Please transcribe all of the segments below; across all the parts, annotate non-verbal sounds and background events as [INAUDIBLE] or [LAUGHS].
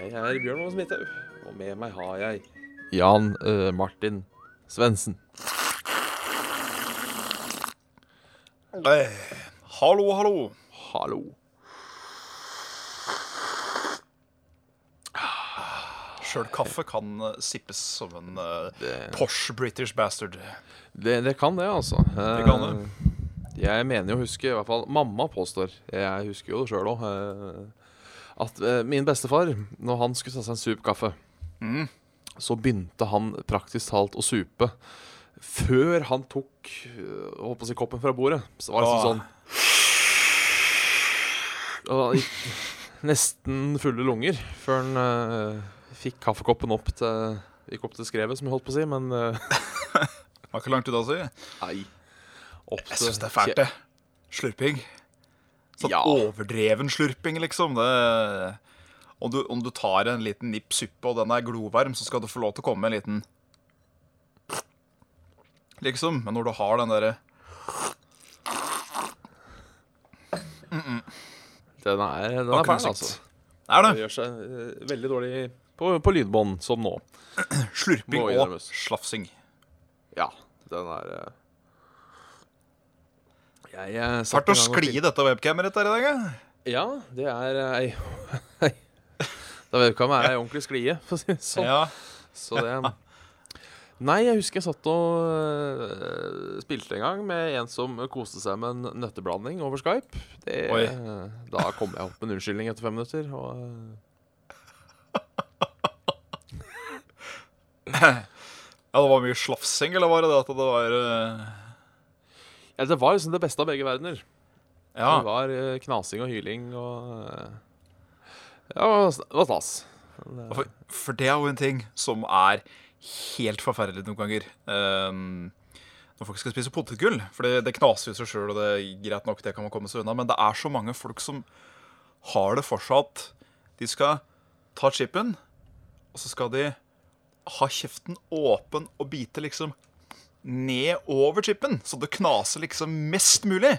Jeg er Bjørn Magne Smithaug, og med meg har jeg Jan uh, Martin Svendsen. Eh, hallo, hallo. Hallo. Sjøl kaffe kan eh, sippes som en uh, Det, posh British bastard. det, det kan det, altså. Det kan det. Jeg mener jo å huske, i hvert fall mamma påstår, jeg husker jo det sjøl òg, at eh, min bestefar, når han skulle ta seg en sup kaffe, Mm. så begynte han praktisk talt å supe før han tok øh, på å si, koppen fra bordet. Så var det liksom sånn Og gikk nesten fulle lunger før han øh, fikk kaffekoppen opp til Gikk opp til skrevet, som jeg holdt på å si, men [LAUGHS] øh, Har ikke langt ut, si. nei. Opp Jeg syns det er fælt, det. Slurping. Sånn Ja. overdreven slurping, liksom. Det om du, om du tar en liten nipp suppe, og den er glovarm, så skal du få lov til å komme med en liten Liksom. Men når du har den derre Den er, den er perfekt fæl, altså. Er Det det? gjør seg uh, veldig dårlig på, på lydbånd, som nå. Slurping og slafsing. Ja, den er øh, Jeg øh, Hardt å skli i dette webcamet ditt her i dag, ja. Ja, det er ei [LAUGHS] ei- Da webcam er ei ordentlig sklie, for å si det sånn. ja. Så det Nei, jeg husker jeg satt og uh, spilte en gang med en som koste seg med en nøtteblanding over Skype. Det, Oi. Da kom jeg opp med en unnskyldning etter fem minutter. Og, uh... [LAUGHS] Ja, det var mye slafsing, eller var det det at det var eh, ja, det var liksom det beste av begge verdener. Ja. Det var øh, knasing og hyling og øh, Ja, det var- stas. For, for det er jo en ting som er helt forferdelig noen ganger. Um, når folk skal spise potetgull. For det, det knaser jo seg sjøl, og det er greit nok, det kan man komme seg unna. Men det er så mange folk som har det for seg at de skal ta chipen, og så skal de ha kjeften åpen og bite liksom ned over chipen, så det knaser liksom mest mulig.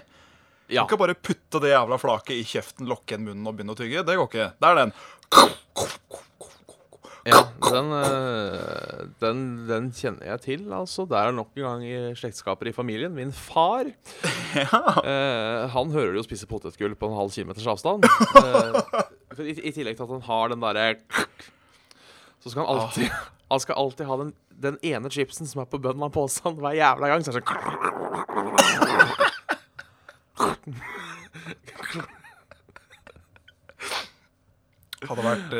Du kan ikke bare putte det jævla flaket i kjeften, lokke igjen munnen og begynne å tygge. Det går ikke. Det er den. Ja, den, øh, den, den kjenner jeg til, altså. Det er nok en gang i slektskaper i familien. Min far [LAUGHS] eh, Han hører jo spise potetgull på en halv kilometers avstand. Eh, i, I tillegg til at han har den derre Så skal han alltid Han skal alltid ha den, den ene chipsen som er på bunnen av posen hver jævla gang. Så er det sånn Hadde vært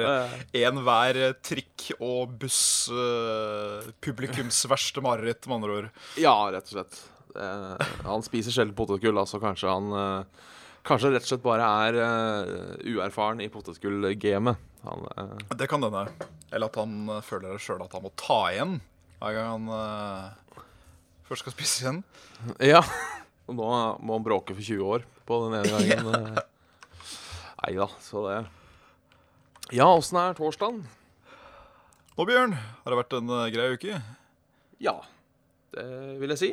enhver en hver eh, trikk og buss eh, verste mareritt, med andre ord. Ja, rett og slett. Eh, han spiser sjelden potetgull, altså kanskje han eh, Kanskje rett og slett bare er eh, uerfaren i potetgull-gamet. Eh, Det kan hende. Eller at han eh, føler sjøl at han må ta igjen hver gang han uh, først skal spise igjen. Ja. [LAUGHS] Og nå må han bråke for 20 år på den ene gangen. [LAUGHS] Nei da, så det Ja, åssen er torsdagen? Nå, Bjørn, har det vært en uh, grei uke? Ja, det vil jeg si.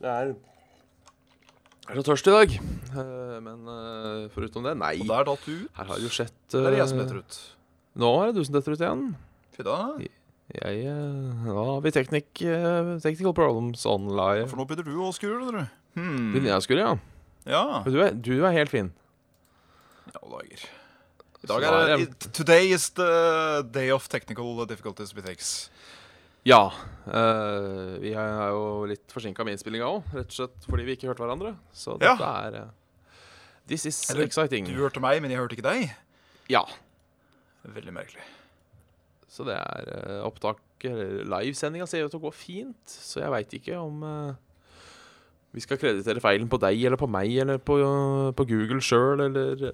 Det er Jeg er så tørst i dag. Uh, Men uh, foruten det, nei. Og der datt du ut. Her har det jo skjedd Det er jeg som eh, detter ut. Nå er det du som detter ut igjen. Fy da. Jeg eh, har vi teknik, eh, technical problems online. For nå begynner du å skru, eller? Hmm. Begynner jeg å skru, ja? Ja. Du er, du er helt fin. Ja, dager. I dag er det Today is the day of technical difficulties we takes. Ja. Uh, vi er jo litt forsinka med innspillinga òg, rett og slett fordi vi ikke hørte hverandre. Så Ja. dette er uh, This is Eller, exciting. Du hørte meg, men jeg hørte ikke deg. Ja. Veldig merkelig. Så det er uh, opptak Livesendinga ser ut til å gå fint, så jeg veit ikke om uh, vi skal kreditere feilen på deg eller på meg eller på, på Google sjøl eller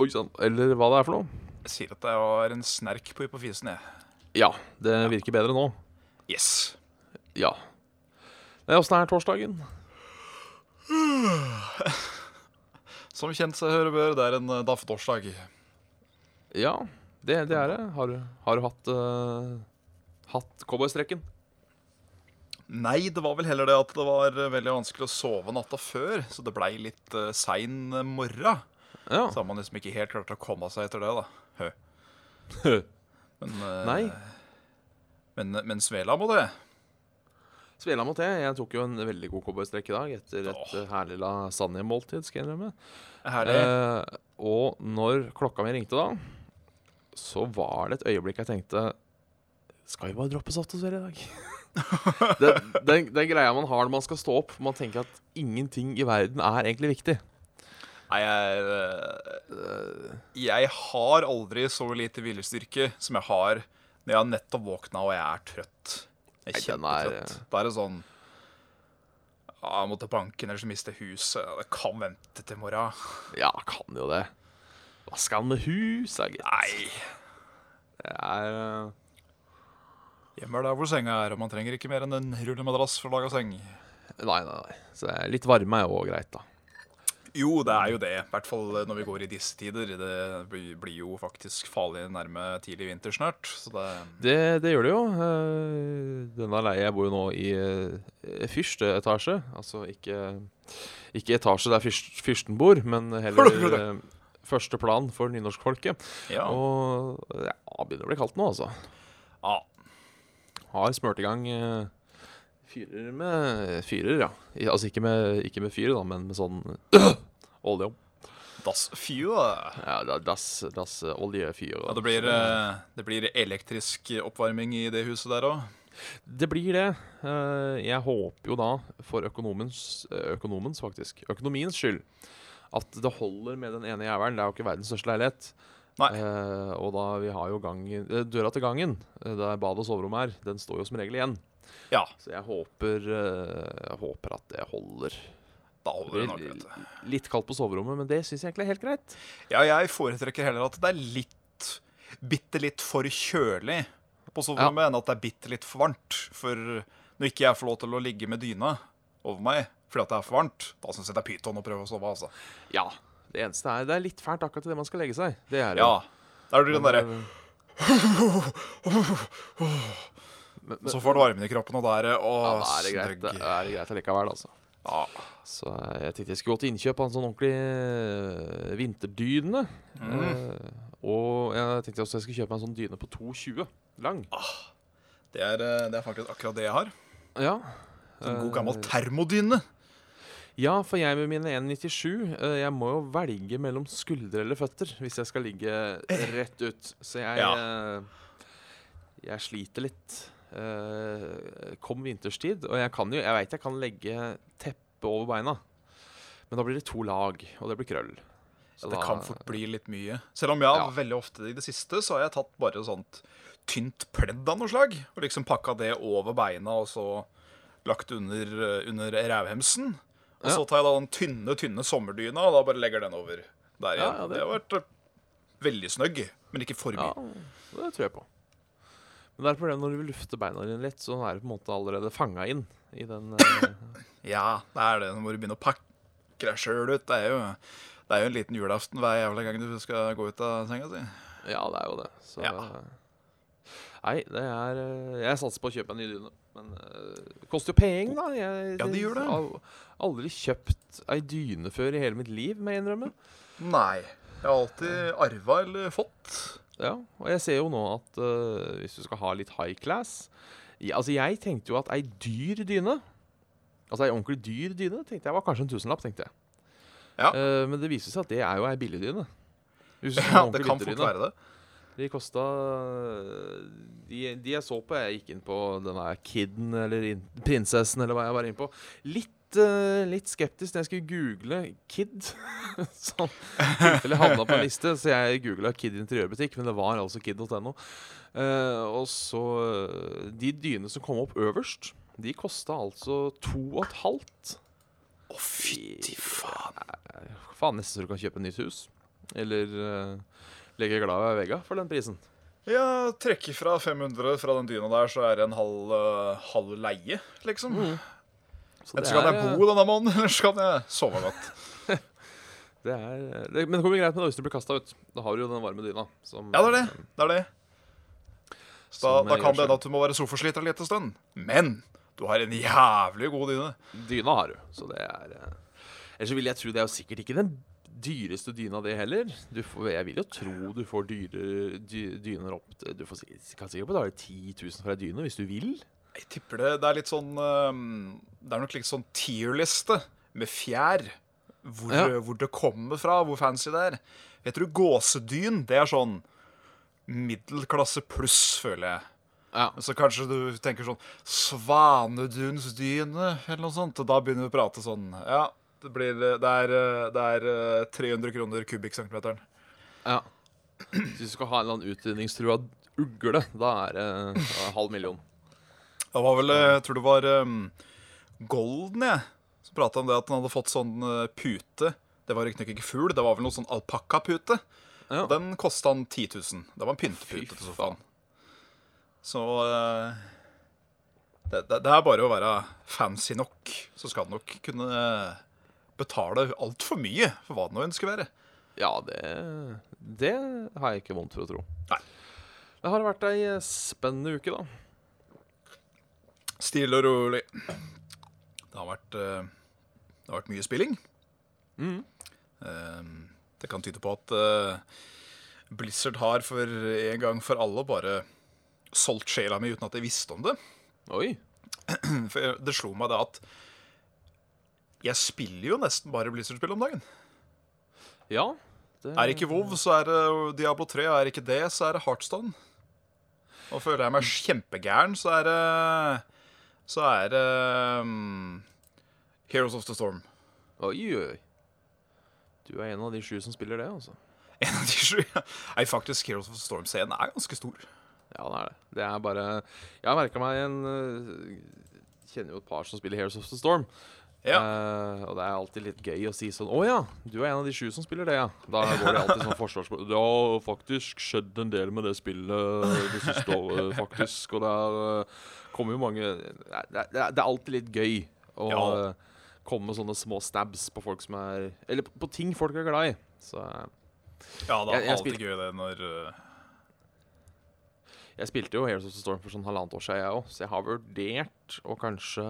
Oi sann. Eller hva det er for noe. Jeg sier at det var en snerk på hypofisen, jeg. Ja, det virker bedre nå. Yes. Ja. Nei, Åssen er torsdagen? [SIGHS] Som kjent seg hører bør, det er en uh, daffetorsdag. Ja, det, det er det. Har, har du hatt uh, Hatt cowboystrekken? Nei, det var vel heller det at det var veldig vanskelig å sove natta før, så det blei litt uh, sein morra. Ja. Så har man liksom ikke helt klart å komme seg etter det, da. Hø. Men, uh, Nei. Men, men Svela må det. Svela mot det. Jeg tok jo en veldig god cowboystrekk i dag etter et Åh. herlig lasagnemåltid, skal jeg innrømme. Herlig. Uh, og når klokka mi ringte da, så var det et øyeblikk jeg tenkte Skal vi bare droppe saftosvele i dag? [LAUGHS] den, den, den greia man har når man skal stå opp. Man tenker at ingenting i verden er egentlig viktig. Nei, jeg uh, Jeg har aldri så lite viljestyrke som jeg har når jeg har nettopp våkna og jeg er trøtt. Jeg er er- kjempetrøtt. Da er det sånn ja, Jeg må til banken, ellers mister jeg huset. Det kan vente til i morgen. Ja, kan jo det. Hva skal han med hus, da, gitt? Nei. Det er eh, Hjemme er der hvor senga er, og man trenger ikke mer enn en rullemadrass for å lage seng. Nei, nei, nei. Så det litt varme er jo òg greit, da. Jo, det er jo det. I hvert fall når vi går i disse tider. Det blir blir jo faktisk farlig nærme tidlig vinter snart. Så det Det, det gjør det jo. Eh, Denne leia jeg bor jo nå i eh, første etasje. Altså ikke, ikke etasje der fyrst, fyrsten bor, men [LAUGHS] heller eh, første plan for nynorskfolket. Ja. Og ja, begynner å bli kaldt nå, altså. ja. Har smurt i gang uh, fyrer med Fyrer, ja. I, altså ikke med, ikke med fyr, da, men med sånn [CLEARS THROAT] olje. Das Fyr. Ja, da- das dass oljefyr. Ja, det blir, eh, det blir elektrisk oppvarming i det huset der òg. Det blir det. Eh, Jeg håper jo da, for økonomens, eh, økonomens faktisk, økonomiens skyld, at det holder med den ene jævelen. Det er jo ikke verdens største leilighet. Eh, og da vi har jo gangen, eh, døra til gangen, eh, der bad og soverom er, den står jo som regel igjen. Ja, Så jeg håper, jeg håper at det holder. da holder det nok. Vet du. Litt kaldt på soverommet, men det syns jeg egentlig er helt greit. Ja, jeg foretrekker heller at det er litt Bitte litt for kjølig på soverommet enn at det er bitte litt for varmt. For når ikke jeg får lov til å ligge med dyna over meg fordi at det er for varmt, da syns jeg det er pyton å prøve å sove, altså. Ja. Det eneste er Det er litt fælt akkurat idet man skal legge seg. Det er det. Ja. Der blir den derre Så får du varmen i kroppen, og da er det Å, Ja, da er det greit, det er greit allikevel, altså. Ja. Så eh, jeg tenkte jeg skulle gå til innkjøp av en sånn ordentlig eh, vinterdyne. Mm. Eh, og jeg tenkte også jeg skulle kjøpe meg en sånn dyne på 2,20 lang. Det er, eh, det er faktisk akkurat det jeg har. Ja. En god Eh, gammel termodyne. Ja, for jeg med mine 1,97 eh, Jeg må jo velge mellom skuldre eller føtter hvis jeg skal ligge rett ut. Så jeg ja. Jeg sliter litt. Eh, kom vinterstid, og jeg kan jo Jeg veit jeg kan legge teppe over beina, men da blir det to lag, og det blir krøll. Så det kan fort bli litt mye. Selv om jeg Ja. veldig ofte i det siste så har jeg tatt bare sånt tynt pledd av noe slag. Og liksom pakka det over beina og så lagt under, eh, under rævhemsen. Og så tar jeg da den tynne, tynne sommerdyna og da bare legger den over der igjen. ja, det- det... har vært eh, veldig snøgg, men ikke for mye. Ja, det tror jeg på. Men det er et problem når du vil lufte beina dine litt, så er du på en måte allerede fanga inn i den eh, [LAUGHS] Ja, det er det. Nå må du begynne å pakke deg sjøl ut. Det er, jo, det er jo en liten julaften hver jævla gang du skal gå ut av senga si. Ja, det er jo det. Så Ja. Nei, det er eh, Jeg satser på å kjøpe en ny dyne. Men eh, det koster jo penger, da. Jeg, Ja, det gjør det. har aldri kjøpt ei dyne før i hele mitt liv, må jeg innrømme. Nei. Jeg har alltid arva eller fått. Ja, og jeg ser jo nå at uh, hvis du skal ha litt high class ja, Altså, jeg tenkte jo at ei dyr dyne Altså ei ordentlig dyr dyne tenkte jeg var kanskje en tusenlapp, tenkte jeg. Ja. Uh, men det viser seg at det er jo ei billig dyne. Hvis du [LAUGHS] skal ha Ja, det kan fort være det. De kosta de, de jeg så på Jeg gikk inn på denne Kidden eller in, Prinsessen eller hva jeg var inne på. Litt, uh, litt skeptisk når jeg skulle google Kid. sånn Eller havna på en liste, så jeg googla Kid interiørbutikk, men det var altså kid.no. Uh, og så eh, De dynene som kom opp øverst, de kosta altså to og et halvt. Å, fytti faen. Faen, nesten så du kan kjøpe nytt hus. Eller eh, legge glad i Vega for den prisen. Ja, trekke fra 500 fra den dyna der, så er det en halv, eh, halv leie, liksom. Så Enten kan jeg bo denne måneden, [LAUGHS] eller så kan jeg sove godt. [LAUGHS] det er, det, Men det kommer greit med det hvis du blir kasta ut. Da har du jo den varme dyna. Som, Ja, det er det. Det er det. Så da, da kan det hende at du må være sofasliter en liten stund. Men du har en jævlig god dyne. Dyna har du, så det er eh, Ellers vil jeg tro det er jo sikkert ikke den dyreste dyna, det heller. Du får, jeg vil jo tro du får dyre, dy, dyner opp Du får, kan sikkert betale 10 000 for ei dyne hvis du vil. Jeg tipper det Det er litt sånn Det er nok litt sånn tierliste med fjær. Hvor, Ja. hvor det kommer fra, hvor fancy det er. Jeg tror gåsedyn, det er sånn middelklasse pluss, føler jeg. Ja. Så kanskje du tenker sånn Svanedunsdyne, eller noe sånt. Og da begynner vi å prate sånn Ja, det blir Det er, eh, det er eh, 300 kroner kubikkcentimeteren. ja. Hvis du skal ha en eller annen utrydningstrua ugle, da er det eh, halv million. Det var vel eh, Jeg tror det var um, Golden, jeg, som prata om det at han hadde fått sånn eh, pute. Det var riktignok ikke fugl, det var vel noe sånn alpakkapute. Ja. Den kosta han 10 000. Det var en pyntepute til sofaen. Så uh, det, det, det er bare å være fancy nok, så skal det nok kunne eh, betale altfor mye for hva det nå ønsker å være. Ja, det, det har jeg ikke vondt for å tro. Nei. Det har vært ei eh, spennende uke, da. Stille og rolig. Det har vært, eh, det har vært mye spilling. Mhm. Eh, Det kan tyde på at eh, Blizzard har for en gang for alle bare solgt sjela mi uten at jeg visste om det. Oi. [CLEARS THROAT] For det slo meg da at jeg spiller jo nesten bare Blizzard-spill om dagen. Ja. Det, Er ikke WoW, så er det Diablo 3. Er ikke det, så er det Heartstone. Og føler jeg meg kjempegæren, så er det Så er det um, Heroes of the Storm. Oi, oi. Du er en av de sju som spiller det, altså. [LAUGHS] En av de sju. Nei, faktisk, Heroes of the Storm-scenen er ganske stor. Ja, det er det. Det er bare Jeg har merka meg en øh, Kjenner jo et par som spiller Heroes of the Storm. Ja. Uh, og det er alltid litt gøy å si sånn Å ja, du er en av de sju som spiller det, ja. Da går det alltid sånn forsvarsspørsmål. [LAUGHS] Det har faktisk skjedd en del med det spillet det siste året, [LAUGHS] faktisk. Og det er, øh, kommer jo mange Det er, det er, alltid litt gøy å Ja. øh, komme med sånne små stabs på folk som er Eller på, på ting folk er glad i. Så eh, Ja, det er jeg alltid gøy det når Jeg spilte jo Heroes of the Storm for sånn halvannet år siden, jeg òg, så jeg har vurdert å kanskje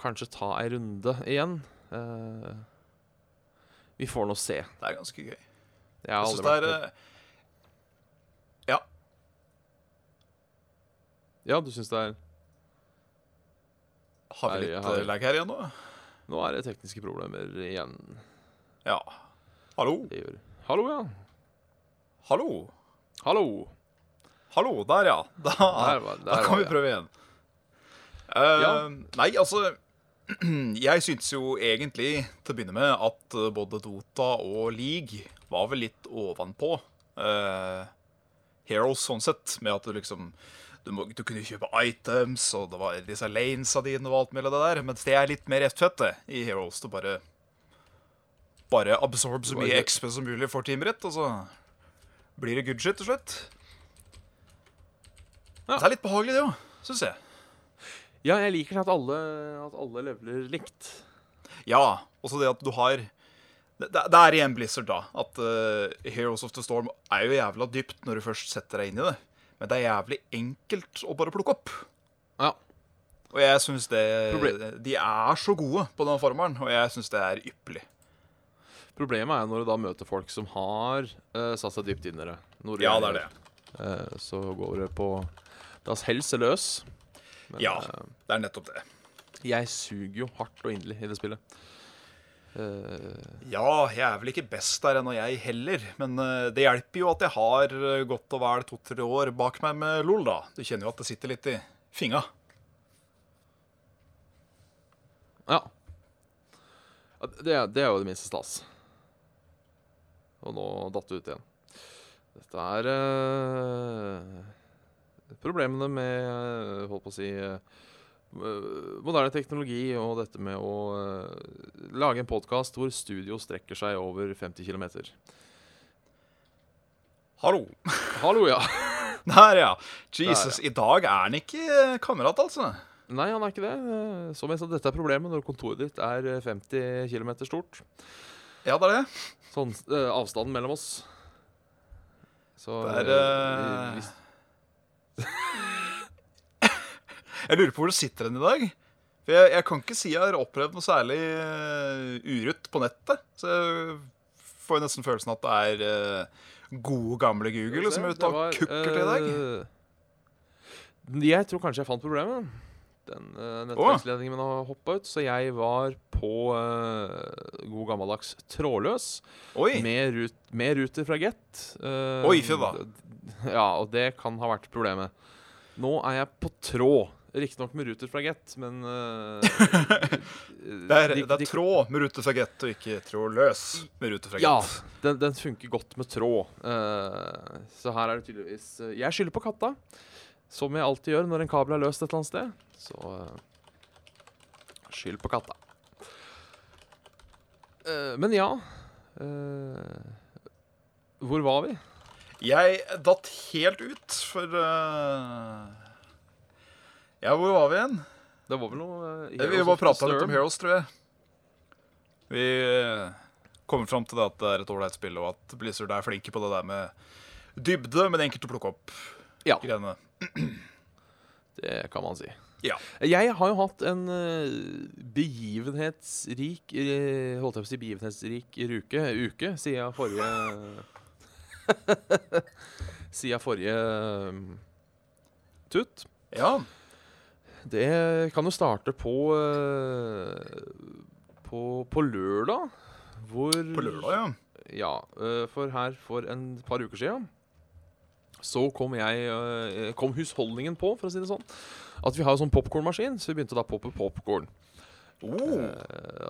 Kanskje ta ei runde igjen. Uh, vi får nå se. Det er ganske gøy. Jeg Jeg syns det er uh, Ja. Ja, du syns det er Har vi litt uh, lag her igjen nå? Nå er det tekniske problemer igjen. Ja. Hallo? Hallo, ja. Hallo? Hallo. Hallo, der, ja. [LAUGHS] Da, Der var- der da kan vi prøve igjen. Uh, Ja. Nei, altså [CLEARS THROAT] Jeg syns jo egentlig til å begynne med at eh, både Dota og League var vel litt ovenpå uh, Heroes sånn sett, med at du liksom du, må, du kunne kjøpe items, og det var disse lanesa dine og alt mulig det der. Mens det er litt mer ettfette i Heroes. Du bare Bare absorb så mye XP som mulig for teamet ditt, og så blir det good shit til slutt. Ja. Det er litt behagelig, det òg, syns jeg. Ja, jeg liker at alle, at alle leveler likt. Ja, også det at du har Det, det er igjen Blizzard, da. At uh, Heroes of the Storm er jo jævla dypt når du først setter deg inn i det. Men det er jævlig enkelt å bare plukke opp. Ja. Og jeg syns det De er så gode på den formelen, og jeg syns det er ypperlig. Problemet er når du da møter folk som har uh, satt seg dypt inn i det. Ja, det er det. Uh, så går det på Das helse løs. Men Ja. eh, Det er nettopp det. jeg suger jo hardt og inderlig i det spillet. Uh, Ja, jeg er vel ikke best der ennå, jeg heller. Men uh, det hjelper jo at jeg har eh, godt og vel to-tre år bak meg med LOL, da. Du kjenner jo at det sitter litt i finga. ja. Det, det er jo det minste stas. Og nå datt det ut igjen. Dette er problemene med eh, Holdt på å si eh, eh, moderne teknologi og dette med å lage en podkast hvor studio strekker seg over 50 km. Hallo. Hallo, [LAUGHS] ja. Der, ja. Jesus, i dag er han ikke kamerat, altså. Nei, han er ikke det. Som jeg sa, dette er problemet når kontoret ditt er eh, 50 km stort. Ja, det er det. Sånn avstanden mellom oss. Så Det er, eh, vi hvis- [LAUGHS] Jeg lurer på hvor du sitter hen i dag. For jeg, jeg kan ikke si jeg har opplevd noe særlig uh, urutt på nettet. Så jeg får nesten følelsen at det er eh, gode, gamle Google som er ute og kukker til i dag. eh, jeg tror kanskje jeg fant problemet. Den uh, nettverksledningen min har hoppa ut, så jeg var på uh, god gammeldags trådløs Oi! med, rut, med ruter fra Get. Uh, Oi, fy da. Ja, og det kan ha vært problemet. Nå er jeg på tråd. Riktignok med ruter fra Get, men uh, [LAUGHS] Det er, de- det er tråd med ruter fra Get, og ikke trådløs med ruter fra Ja, den, den funker godt med tråd. Uh, så her er det tydeligvis uh, Jeg skylder på katta, som jeg alltid gjør når en kabel er løst et eller annet sted. Så skyld på katta. Men ja Hvor var vi? Jeg datt helt ut, for uh... Ja, hvor var vi igjen? Det var vel noe uh, Vi bare prata litt om Heroes, tror jeg. Vi kommer fram til det at det er et ålreit spill, og at Blizzard er flinke på det der med dybde, men enkelt å plukke opp Ja, greiene. [CLEARS THROAT] det kan man si. Ja. Jeg har jo hatt en begivenhetsrik Holdt jeg på å si begivenhetsrik ruke, uke siden forrige [LAUGHS] Siden forrige tut. tutt. ja. Det kan jo starte på eh, på, på lørdag. Hvor På lørdag, ja. Ja, eh, for her for en par uker siden så kom jeg eh, kom husholdningen på, for å si det sånn. At vi har jo sånn popkornmaskin, så vi begynte da å poppe popkorn. Oh,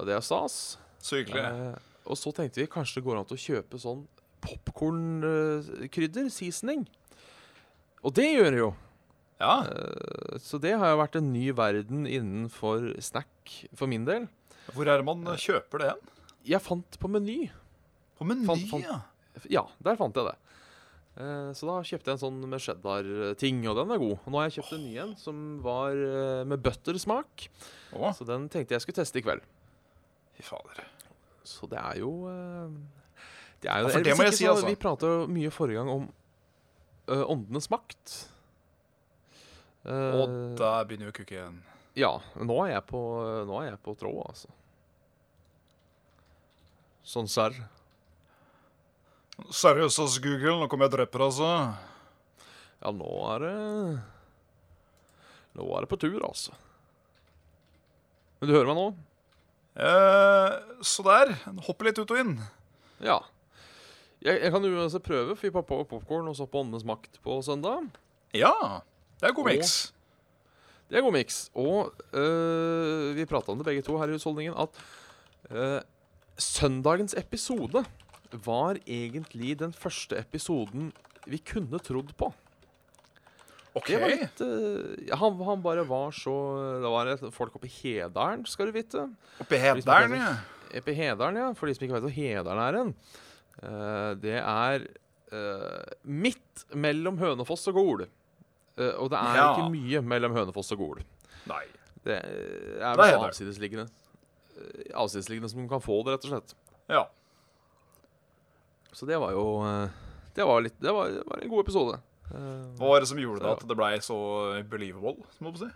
det er stas. så hyggelig. Og så tenkte vi kanskje det går an til å kjøpe sånn popkornkrydder, seasoning. Og det gjør det jo. Ja. Eh, så det har jo vært en ny verden innenfor snack for min del. Hvor er det man eh, kjøper det hen? Jeg fant på Meny. På Meny, Fant- fant- ja. Ja, der fant jeg det. Eh, Så da kjøpte jeg en sånn med cheddar-ting, og den er god. Og nå har jeg kjøpt en ny en som var med buttersmak. Oh. Så den tenkte jeg skulle teste i kveld. fy fader. Så det er jo Det er jo Ja, for det må jeg si, altså. Vi prata mye forrige gang om uh, åndenes makt. Uh, Og der begynner jo å kukke igjen. Ja. Nå er jeg på, nå er jeg på tråd, altså. Sånn serr. Seriøst, ass, Google. Nå kommer jeg og dreper deg, altså. Ja, nå er det Nå er det på tur, altså. Vil du høre meg nå? Eh, så der. Hopper litt ut og inn. Ja. Jeg, jeg kan jo prøve, Fy pappa og popkorn og så på Åndenes makt på søndag. Ja. Det er god miks. Det er god miks. Og øh, vi prata om det begge to her i husholdningen, at øh, søndagens episode var egentlig den første episoden vi kunne trodd på. OK. Det var litt øh, han, han bare var så Det var folk oppe i Hedalen, skal du vite. Oppe i Hedalen, ja. Oppe i Hedalen, ja. For de som ikke vet hvor Hedalen er hen. Eh, det er eh, midt mellom Hønefoss og Gol. Eh, og det er Ja. ikke mye mellom Hønefoss og Gol. Nei. Det er vel avsidesliggende. Eh, Avsidesliggende som man kan få det, rett og slett. Ja. Så det var jo eh, Det var, litt, det var, det var en god episode. Eh, Hva var det som gjorde det at det blei så believable? må man si?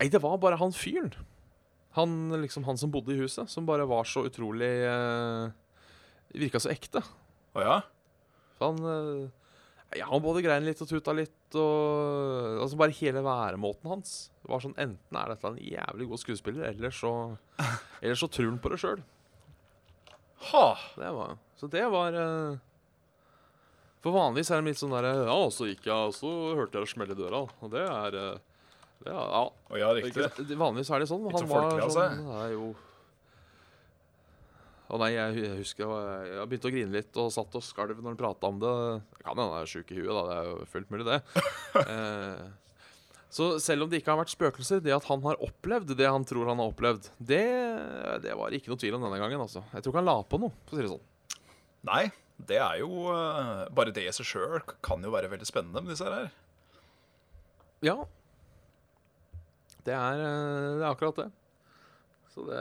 Nei, det var bare han fyren. Han, liksom, han som bodde i huset, som bare var så utrolig uh, Virka så ekte. Å ja? Så han eh, ja, Han både grein litt og tuta litt. Og altså Bare hele væremåten hans Det var sånn enten er dette en jævlig god skuespiller, eller så [LAUGHS] Eller så tror han på det sjøl. Ha. Det var Så det var eh, For vanligvis er de litt sånn derre Ja, så gikk jeg, og så hørte jeg det smelle i døra. Og det er eh, det er, Ja. Og ja, riktig. Vanligvis er det sånn. Han var sånn Det er jo Å nei, jeg, jeg husker jeg, jeg begynte å grine litt og satt og skalv når han prata om det. Jeg kan hende jeg er sjuk i huet, da. Det er jo fullt mulig, det. [LAUGHS] eh, så selv om det ikke har vært spøkelser, det at han har opplevd det han tror han har opplevd, det, det var ikke noe tvil om denne gangen. altså. Jeg tror ikke han la på noe, for å si det sånn. Nei, Det er jo eh, Bare det i seg sjøl kan jo være veldig spennende med disse her. Ja. Det er, eh, det er akkurat det. Så det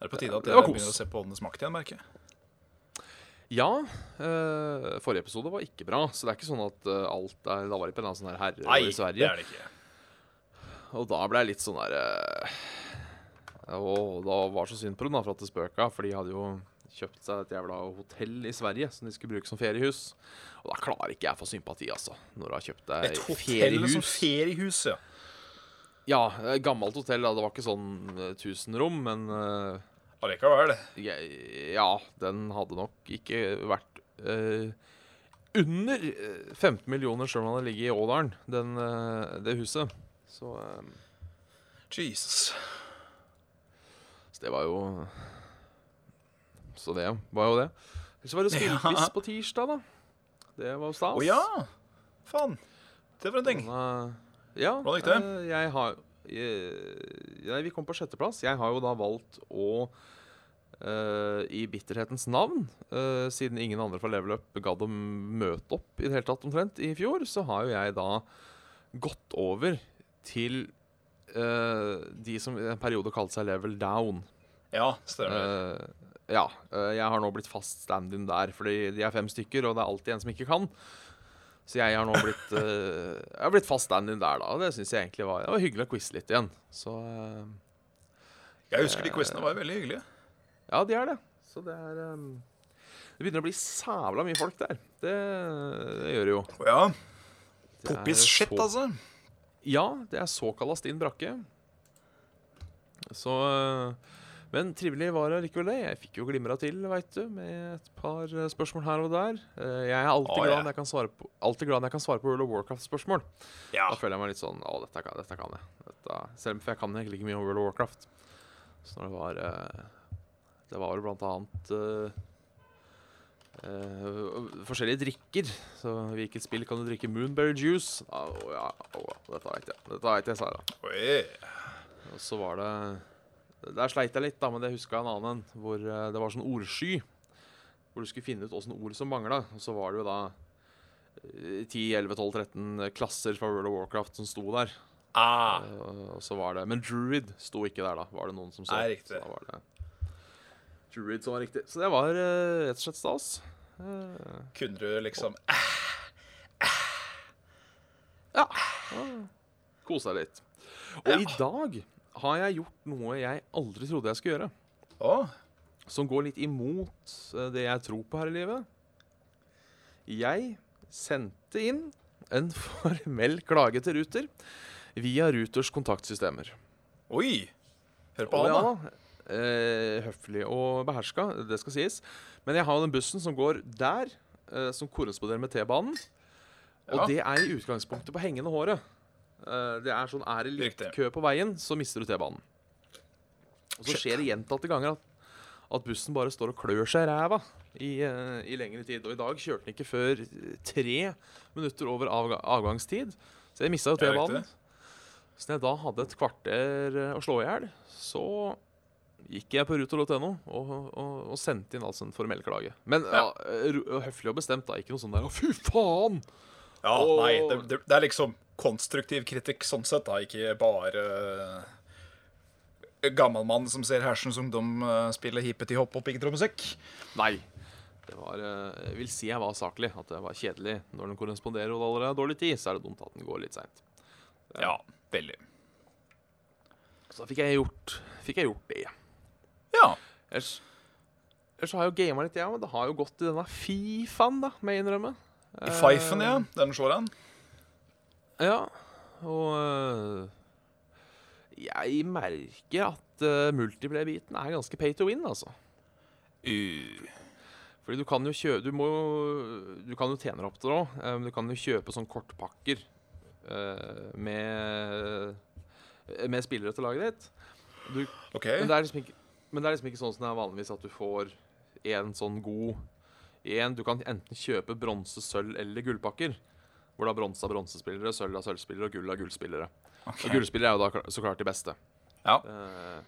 Det er på tide at Det jeg begynner å se på Åndenes makt igjen, merker jeg. Ja. eh, forrige episode var ikke bra, så det er ikke sånn at eh, alt er Da var det på en sånn her herre Nei, i det er det ikke. Og da ble jeg litt sånn der eh, Og da var det så synd på dem, da, for at det spøka. For de hadde jo kjøpt seg et jævla hotell i Sverige som de skulle bruke som feriehus. Og da klarer ikke jeg å få sympati, altså. Når du har kjøpt deg Et hotell feriehus. som feriehus, ja. Ja, gammelt hotell. da Det var ikke sånn tusenrom, 1000 rom, men eh, Allikevel. Ja, ja, den hadde nok ikke vært eh, under eh, 15 millioner selv om den ligget i Ådalen, den, eh, det huset. Så, eh, Jesus. så det var jo Så det var jo det. Så var det Ja. på tirsdag, da. Det var stas. Å ja! Faen. Det var en ting. Den, eh, ja. Hvordan gikk det? eh, jeg har jeg, Nei, vi kom på sjetteplass. Jeg har jo da valgt å Uh, i bitterhetens navn, uh, siden ingen andre fra Level Up gadd å møte opp i det hele tatt omtrent i fjor, så har jo jeg da gått over til uh, de som i en periode kalte seg Level Down. Ja, stemmer. Eh, ja. eh, jeg har nå blitt fast stand-in der, fordi de er fem stykker, og det er alltid en som ikke kan. Så jeg har nå blitt uh, Jeg har blitt fast stand-in der, da. Og det syns jeg egentlig var, det var hyggelig å quize litt igjen. Så uh, Jeg husker de quizene var veldig hyggelige. ja, de er det. Så det er um, Det begynner å bli sævla mye folk der. Det, det gjør det jo. Ja. Det Poppis shit, så- altså. Ja, det er såkalla stinn brakke. Så øh, Men trivelig var det likevel det. Jeg fikk jo glimra til, veit du, med et par øh, spørsmål her og der. Eh, Jeg er alltid, Å, glad, ja. når jeg kan svare på, alltid glad når jeg kan svare på World of Warcraft-spørsmål. Ja. Da føler jeg meg litt sånn Å, dette kan, dette kan jeg. Dette, selv om jeg kan egentlig ikke mye om World of Warcraft. Så når det var øh, Det var vel blant annet uh, forskjellige drikker. Så hvilket spill kan du drikke Moonberry juice? Å ja, oh, dette veit jeg. Dette vet jeg, Sara. Og så var det Der sleit jeg litt, da, men det huska jeg en annen en. Hvor eh, det var sånn ordsky. Hvor du skulle finne ut åssen ord som mangla. Og så var det jo da eh, 10-11-12-13 klasser fra World of Warcraft som sto der. Ah, Eh, Og så var det Men Druid sto ikke der, da. Var det noen som så. Nei, riktig. Så da var det Druid som var riktig. Så det var eh, rett og slett stas. Eh, kunne du liksom Ja. Kosa litt. Og i dag har jeg gjort noe jeg aldri trodde jeg skulle gjøre. Oh. som går litt imot eh, det jeg tror på her i livet. Jeg sendte inn en [LAUGHS] formell klage til Ruter via Ruters kontaktsystemer. oi! Hør på Anna. ja, eh, høflig og beherska, det skal sies. Men jeg har den bussen som går der, eh, som korresponderer med T-banen. Og Ja. det er i utgangspunktet på hengende håret. Eh, det er sånn, er det litt kø på veien, så mister du T-banen. Og så skjer det gjentatte ganger at, at bussen bare står og klør seg i ræva i, eh, i lengre tid. Og i dag kjørte den ikke før tre minutter over avga avgangstid. Så jeg mista jo T-banen. Så når jeg da hadde et kvarter eh, å slå i hjel, så gikk jeg på ruter.no og, og, og sendte inn altså en formell klage. Men ja. Ja. høflig og bestemt, da. Ikke noe sånn der 'Å, fy faen!' Ja, Og- nei, det, det, det er liksom konstruktiv kritikk sånn sett, da. Ikke bare uh, gammel mann som ser Hersens Ungdom uh, spille hippeti-hopp og piggtrådmusikk. Nei. Det var, eh, jeg vil si jeg var saklig. At det var kjedelig. Når den korresponderer og det allerede er dårlig tid, så er det dumt at den går litt seint. Ja, veldig. Så da fikk jeg gjort, fikk jeg gjort det. Ja. Ellers, ellers har jeg jo gama litt, ja, men det har jo gått i denne Fifaen, da, må jeg innrømme. I Pfeifen, ja. Den slår han. Ja, og øh, jeg merker at uh, multiplayer-biten er ganske pay to win, altså. Uh, Fordi du kan jo kjøpe Du må Du kan jo tjene deg opp til det òg. Um, du kan jo kjøpe sånn kortpakker uh, med Med spillere til laget ditt. Du, okay. men, det er liksom ikke, men det er liksom ikke sånn som det er vanligvis at du får en sånn god en, Du kan enten kjøpe bronse, sølv eller gullpakker. Hvor da bronse er bronsespillere, sølv er sølvspillere og gull er gullspillere. Okay. Og gullspillere er jo da så klart de beste. Ja. Eh,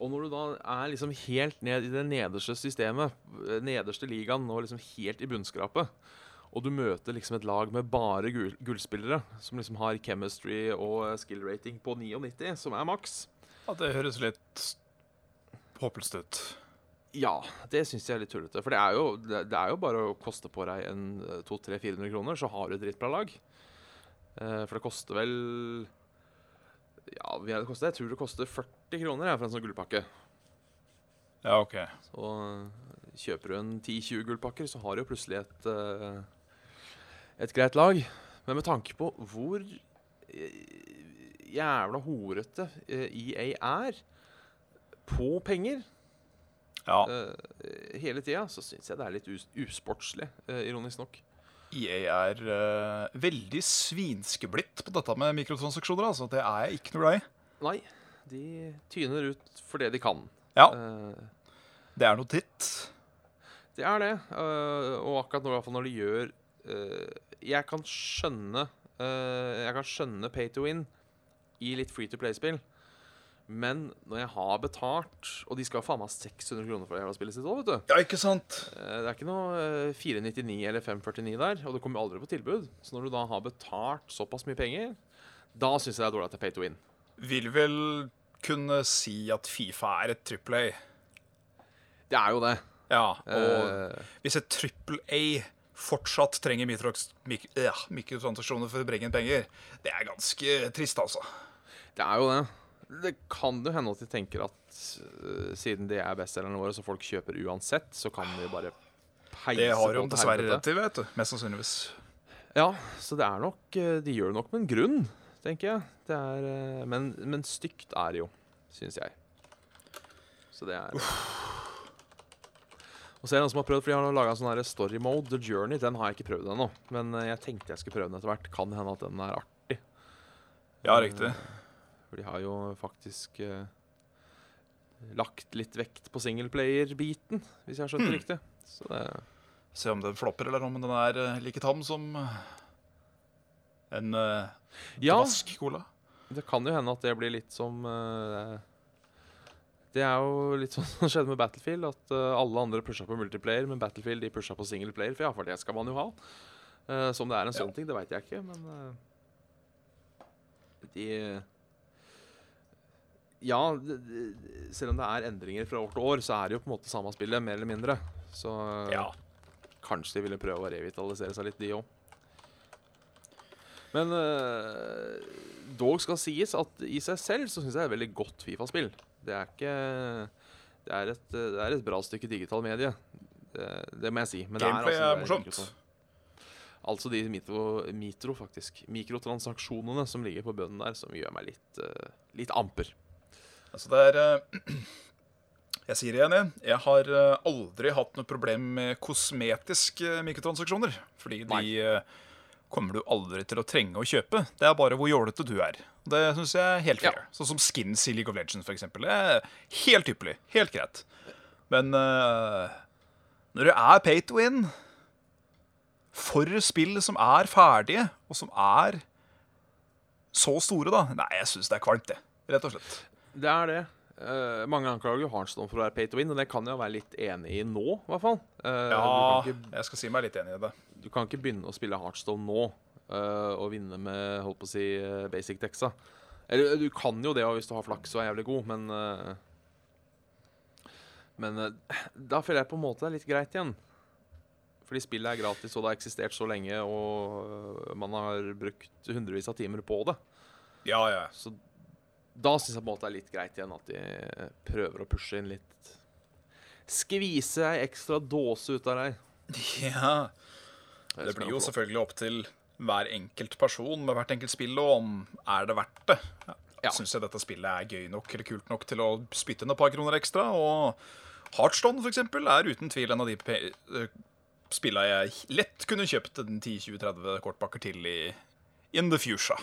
Og når du da er liksom helt ned i det nederste systemet, eh, nederste ligaen, og liksom helt i bunnskrapet, og du møter liksom et lag med bare gull gullspillere, som liksom har chemistry og eh, skill rating på 99, som er maks Ja, det høres litt håpløst ut. Ja, det syns jeg er litt tullete. For det er, jo, det, er jo bare å koste på deg en 200-400 kroner, så har du et dritbra lag. Eh, for det koster vel Ja, det koster, jeg tror det koster 40 kroner jeg, for en sånn gullpakke. Ja, OK. Så eh, kjøper du en 10-20 gullpakker, så har du jo plutselig et, eh, et greit lag. Men med tanke på hvor eh, jævla horete eh, EA er på penger Ja. eh, hele tida, så syns jeg det er litt us usportslig, eh, ironisk nok. EA er uh, veldig svinskeblitt på dette med mikrotransaksjoner. altså. Det er jeg ikke noe glad i. Nei, de tyner ut for det de kan. Ja, Uh, det er noe titt. det er det. Uh, og akkurat nå, i hvert fall når de gjør Jeg kan skjønne Jeg kan skjønne pay to win i litt free to play-spill. Men når jeg har betalt Og de skal faen meg ha 600 kroner for det jævla spillet sitt òg, vet du. Ja, ikke sant? Eh, Det er ikke noe eh, 499 eller 549 der, og det kommer aldri på tilbud. Så når du da har betalt såpass mye penger, da syns jeg det er dårlig at det er pay to win. Vil vel kunne si at Fifa er et trippel A. Det er jo det. Ja, og uh, hvis et trippel A fortsatt trenger mikrotransaksjoner for å bringe inn penger, det er ganske trist, altså. det er jo det. Det kan jo hende at de tenker at uh, siden de er bestselgerne våre, så folk kjøper uansett, så kan de bare peise Det har på de dessverre rett til, vet du. Mest sannsynligvis. Ja, så det er nok eh, De gjør det nok med en grunn, tenker jeg. Det er, eh, men, men stygt er det jo, syns jeg. Så det er Og så er det noen som har prøvd, for de har laga en sånn story mode, The Journey. Den har jeg ikke prøvd ennå, men jeg tenkte jeg skulle prøve den etter hvert. Kan hende at den er artig. Ja, riktig. For de har jo faktisk eh, lagt litt vekt på singleplayer-biten, hvis jeg har skjønt det Hmm. riktig. Så det Se om den flopper, eller om den er eh, like tam som eh, en uh, Ja, vask cola. det kan jo hende at det blir litt som eh, Det er jo litt sånn [LAUGHS] som skjedde med Battlefield, at eh, alle andre pusha på multiplayer, men Battlefield de pusha på singleplayer, for ja, for det skal man jo ha. Eh, om det er en sånn Ja. ting, det veit jeg ikke, men eh, de Ja, selv om det er endringer fra år til år, så er det jo på en måte samme spillet, mer eller mindre. Så Ja. kanskje de ville prøve å revitalisere seg litt, de òg. Men eh, dog skal sies at i seg selv så syns jeg det er et veldig godt Fifa-spill. Det er ikke det er, et, det er et bra stykke digital medie. Det, det må jeg si. Men det Gameplay altså, er morsomt. Altså de mitro, mitro, faktisk. Mikrotransaksjonene som ligger på bunnen der, som gjør meg litt, uh, litt amper. Altså, det er eh, [CLEARS THROAT] Jeg sier det igjen, jeg. Jeg har eh, aldri hatt noe problem med kosmetiske mikrotransaksjoner. Fordi de Nei. eh, kommer du aldri til å trenge å kjøpe. Det er bare hvor jålete du er. Det syns jeg er helt Ja. fair. Sånn som skins i League of Legends, er helt ypperlig. Helt greit. Men uh, når det er pay to win for spill som er ferdige, og som er så store, da Nei, jeg syns det er kvalmt, det. Rett og slett. Det er det. Uh, mange anklager jo Heartstone for å være pay to win, og det kan jeg være litt enig i nå, i hvert fall. Uh, Ja, ikke, jeg skal si meg litt enig i det. du kan ikke begynne å spille Heartstone nå uh, og vinne med holdt på å si basic dexa. Eller du kan jo det hvis du har flaks og er jævlig god, men Men da føler jeg på en måte det er litt greit igjen. Fordi spillet er gratis, og det har eksistert så lenge, og man har brukt hundrevis av timer på det. Ja, ja. Så da syns jeg på en måte det er litt greit igjen at de prøver å pushe inn litt Skvise ei ekstra dåse ut av deg. ja. Det blir jo selvfølgelig opp til hver enkelt person med hvert enkelt spill, og om er det verdt det. Ja. Syns jeg dette spillet er gøy nok eller kult nok til å spytte inn et par kroner ekstra. Og Heartstone, for eksempel, er uten tvil en av de eh, spilla jeg lett kunne kjøpt en 10-20-30 kortpakker til i in the future.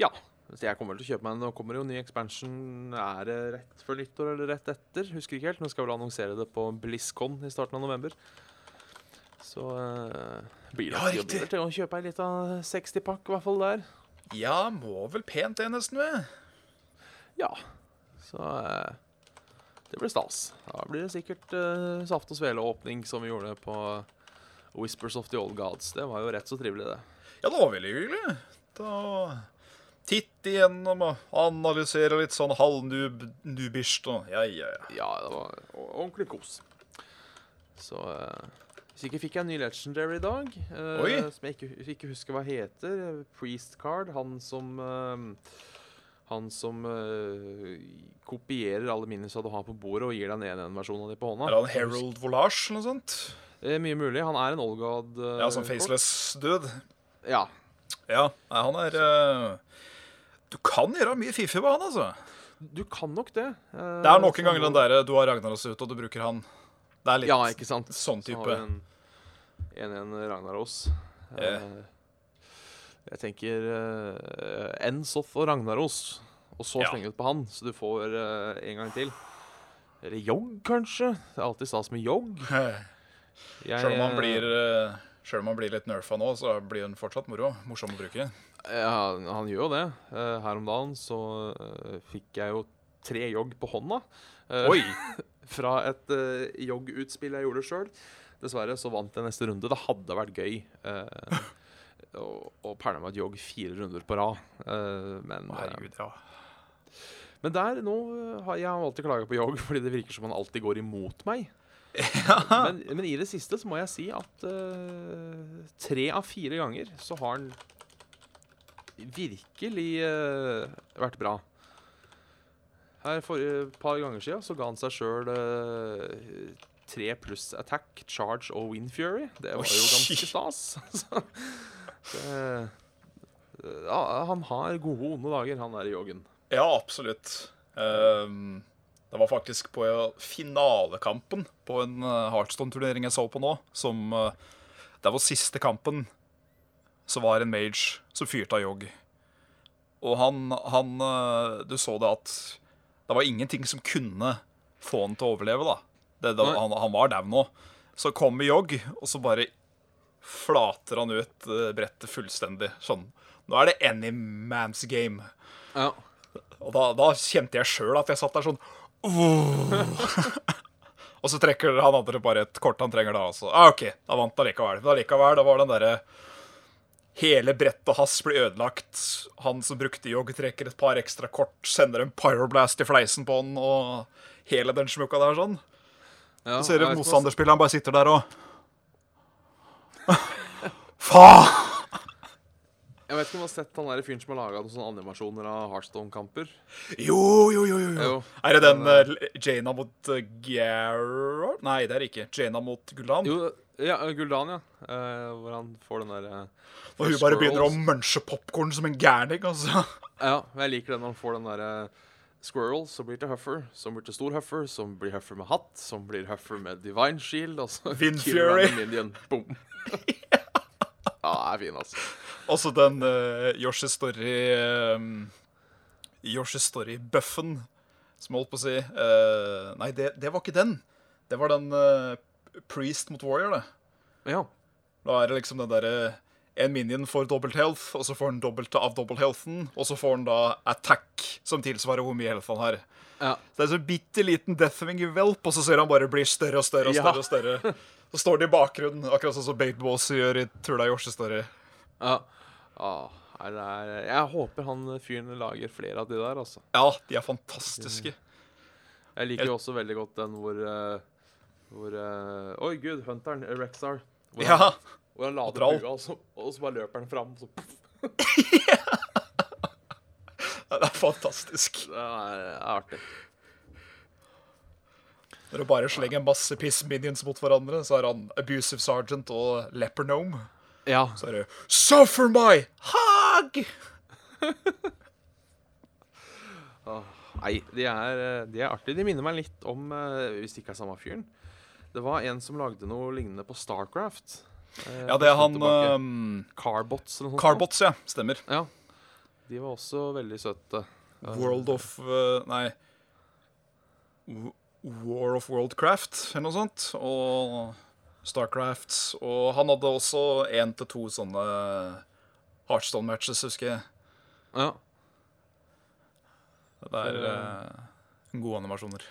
Ja. Så jeg kommer til å kjøpe meg en. Nå kommer jo ny expansion. Er det rett før nyttår eller rett etter? Husker ikke helt. Nå skal vel annonsere det på BlizzCon i starten av november. Så uh, blir det Ja, til å kjøpe ei lita 60-pakk, i hvert fall der. Ja, må vel pent det, nesten, ved. Ja. Så uh, Det blir stas. Da blir det sikkert uh, saft og svele-åpning som vi gjorde på Whispers of the Old Gods. Det var jo rett så trivelig, det. Ja, det var veldig hyggelig. Da Titte igjennom og analysere litt sånn halvnubisht og ja, ja, ja. Ja, det var ordentlig kos. Så uh, Hvis ikke fikk jeg en ny Legendary i dag, uh, som jeg ikke, ikke husker hva heter. Priest Card. Han som uh, Han som uh, kopierer alle minisa du har på bordet, og gir deg en 1-1-versjon av dem på hånda. Er han Harold Volage eller noe sånt? Eh, mye mulig. Han er en old god. eh, Ja, som faceless dude. Ja. Ja, nei, han er eh, Du kan gjøre mye fiffig med han, altså. Du kan nok det. eh, Det er nok en gang den derre du har Ragnaros ute, og du bruker han. Det er litt Ja, ikke sant. sånn Så har vi en 1-1 Ragnaros. Eh, jeg tenker uh, Ensoth og Ragnaros, og så Ja. slenge ut på han, så du får eh, en gang til. Eller Jogg, kanskje. Det er alltid stas med Jogg. [LAUGHS] Sjøl om han eh, blir eh, Selv om han blir litt nerfa nå, så blir han fortsatt moro. Morsom å bruke. Ja, han gjør jo det. Eh, her om dagen så eh, fikk jeg jo tre jogg på hånda. eh, Oi! [LAUGHS] fra et uh, jogg-utspill jeg gjorde sjøl. Dessverre så vant jeg neste runde. Det hadde vært gøy uh, å, å pælme meg et jogg fire runder på rad. Eh, men, herregud, ja. men der nå har jeg alltid klaga på jogg [LAUGHS] fordi det virker som han alltid går imot meg. men, men i det siste så må jeg si at uh, tre av fire ganger så har han virkelig uh, vært bra. Her Forrige par ganger siden så ga han seg sjøl tre pluss attack, charge og wind fury. Det var jo ganske stas. [LAUGHS] Det, ja, han har gode onde dager, han der i joggen. Ja, absolutt. Um, det var faktisk på finalekampen på en eh, Heartstone-turnering jeg så på nå, som eh, Det var siste kampen. Så var en mage som fyrte av jogg. Og han, han eh, Du så det at det var ingenting som kunne få han til å overleve, da. Det, det, han, han var dau nå. Så kommer jogg, og så bare flater han ut eh, brettet fullstendig. Sånn. Nå er det any man's game. Ja. Og da, da kjente jeg sjøl at jeg satt der sånn [LAUGHS] Og så trekker han andre bare et kort han trenger da. Og så, ah, OK, da vant han likevel. Men allikevel, da var den derre Hele brettet hans blir ødelagt. Han som brukte jogg, trekker et par ekstra kort, sender en pyroblast i fleisen på han, og hele den smukka der sånn. ja Så ser et motstanderspill, han bare sitter der og [LAUGHS] Faen! Jeg vet ikke om du har sett han der fyren som har laga noen sånne animasjoner av Heartstone-kamper. Jo, jo, jo, jo. jo. Jo. Er det den uh, Jaina mot uh, Gerard? Nei, det er det ikke. Jaina mot Gulland Jo, ja, Guldan, ja. Uh, hvor han får den derre Og hun bare begynner å munche popkorn som en gærning. Altså. Ja, jeg liker det når han får den derre Squirrel, som blir til Huffer, som blir til stor Huffer, som blir Huffer med hatt, som blir Huffer med Divine Shield, og så Wind Fury. Minion. Boom. ja, er fin, altså. Også den uh, Yoshi Story um, Yoshi Story-buffen, som jeg holdt på å si. Uh, nei, det, det var ikke den. Det var den eh, Priest mot Warrior, det. Ja. Da er det liksom den derre En minion får dobbelt health, og så får han dobbelt av dobbelt healthen, og så får han da attack, som tilsvarer hvor mye health han har. ja. Så det er en sånn bitte liten Deathwing-hvelp, og så ser han bare blir større og større og Ja. større. og større. Så står det i bakgrunnen, akkurat sånn som Bait Boss gjør i Tula Yoshi Story. ja. Ah, jeg håper han fyren lager flere av de der, altså. Ja, de er fantastiske. Jeg liker jo også veldig godt den hvor eh, Hvor uh, Oi, gud, hunteren, eh, Rexar. Hvor Ja, han, hvor han lader bua, og så, og så bare løper han fram. Så, puff, [LAUGHS] det er fantastisk. det er, det er artig. Når du bare slenger masse piss minions mot hverandre, så er han Abusive Sergeant og Leper Gnome. Ja. Så er det Suffer my hug! Nei, de er, eh, de er artige. De minner meg litt om, eh, hvis det ikke er samme fyren Det var en som lagde noe lignende på Starcraft. eh, Ja, det er han um, Carbots eller noe sånt. Carbots, ja. Stemmer. Ja. De var også veldig søte. World of uh, Nei. War of Worldcraft, eller noe sånt. Og Starcraft. Og han hadde også én til to sånne Heartstone-matches, husker jeg. Ja. Det er uh, gode animasjoner.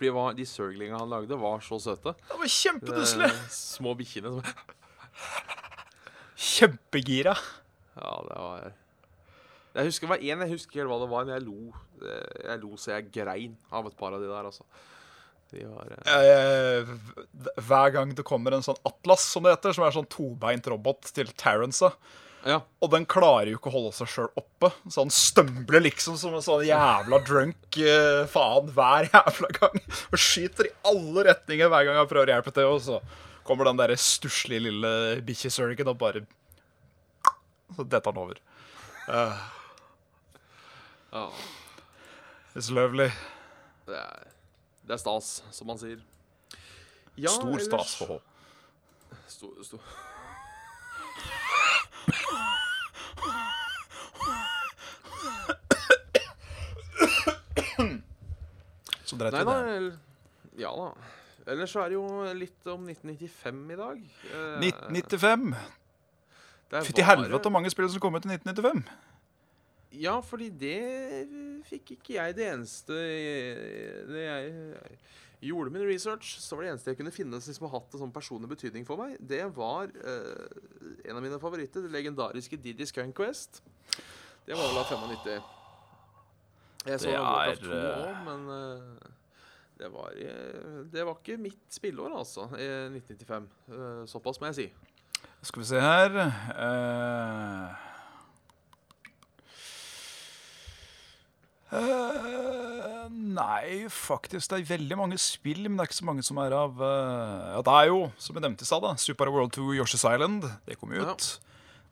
For de, var, de Zerglinga han lagde, var så søte. Det var kjempenusselig. Eh, Små bikkjene som [LAUGHS] Kjempegira. Ja, det var Jeg husker det var én jeg husker hva det var, men jeg lo Eh, Jeg lo så jeg grein av et par av de der, altså. De var eh, hver gang det kommer en sånn Atlas, som det heter, som er sånn tobeint robot til Terrence Ja. Og den klarer jo ikke å holde seg sjøl oppe. Så han stømbler liksom som en sånn jævla drunk uh, faen hver jævla gang. Og skyter i alle retninger hver gang han prøver å hjelpe til. Og så kommer den der stusslige lille bikkjesurgen og bare Så detter han over. ja. It's lovely. Det er, det er stas, som man sier. Ja, Stor stas for H. Stor, stor. Så dreit vi det. el- Ja da. Ellers så er det jo litt om 1995 i dag. Eh, 1995. der Fytti var helvete det- så mange spill som kom ut i 1995. Ja, fordi det fikk ikke jeg det eneste det jeg gjorde min research, så var det eneste jeg kunne finne som liksom har hatt en sånn personlig betydning for meg, det var eh, en av mine favoritter, det legendariske Diddy's Conquest. Det var vel av 95. Jeg så Det er, 2 eh, men eh, det var, eh, det var ikke mitt spilleår, altså, i 1995. Eh, såpass må jeg si. Skal vi se her eh, eh, Nei, faktisk. Det er veldig mange spill, men det er ikke så mange som er av uh, Ja, det er jo, som jeg nevnte i stad, Super World 2 Yoshi's Island. Det kom jo Ja. ut.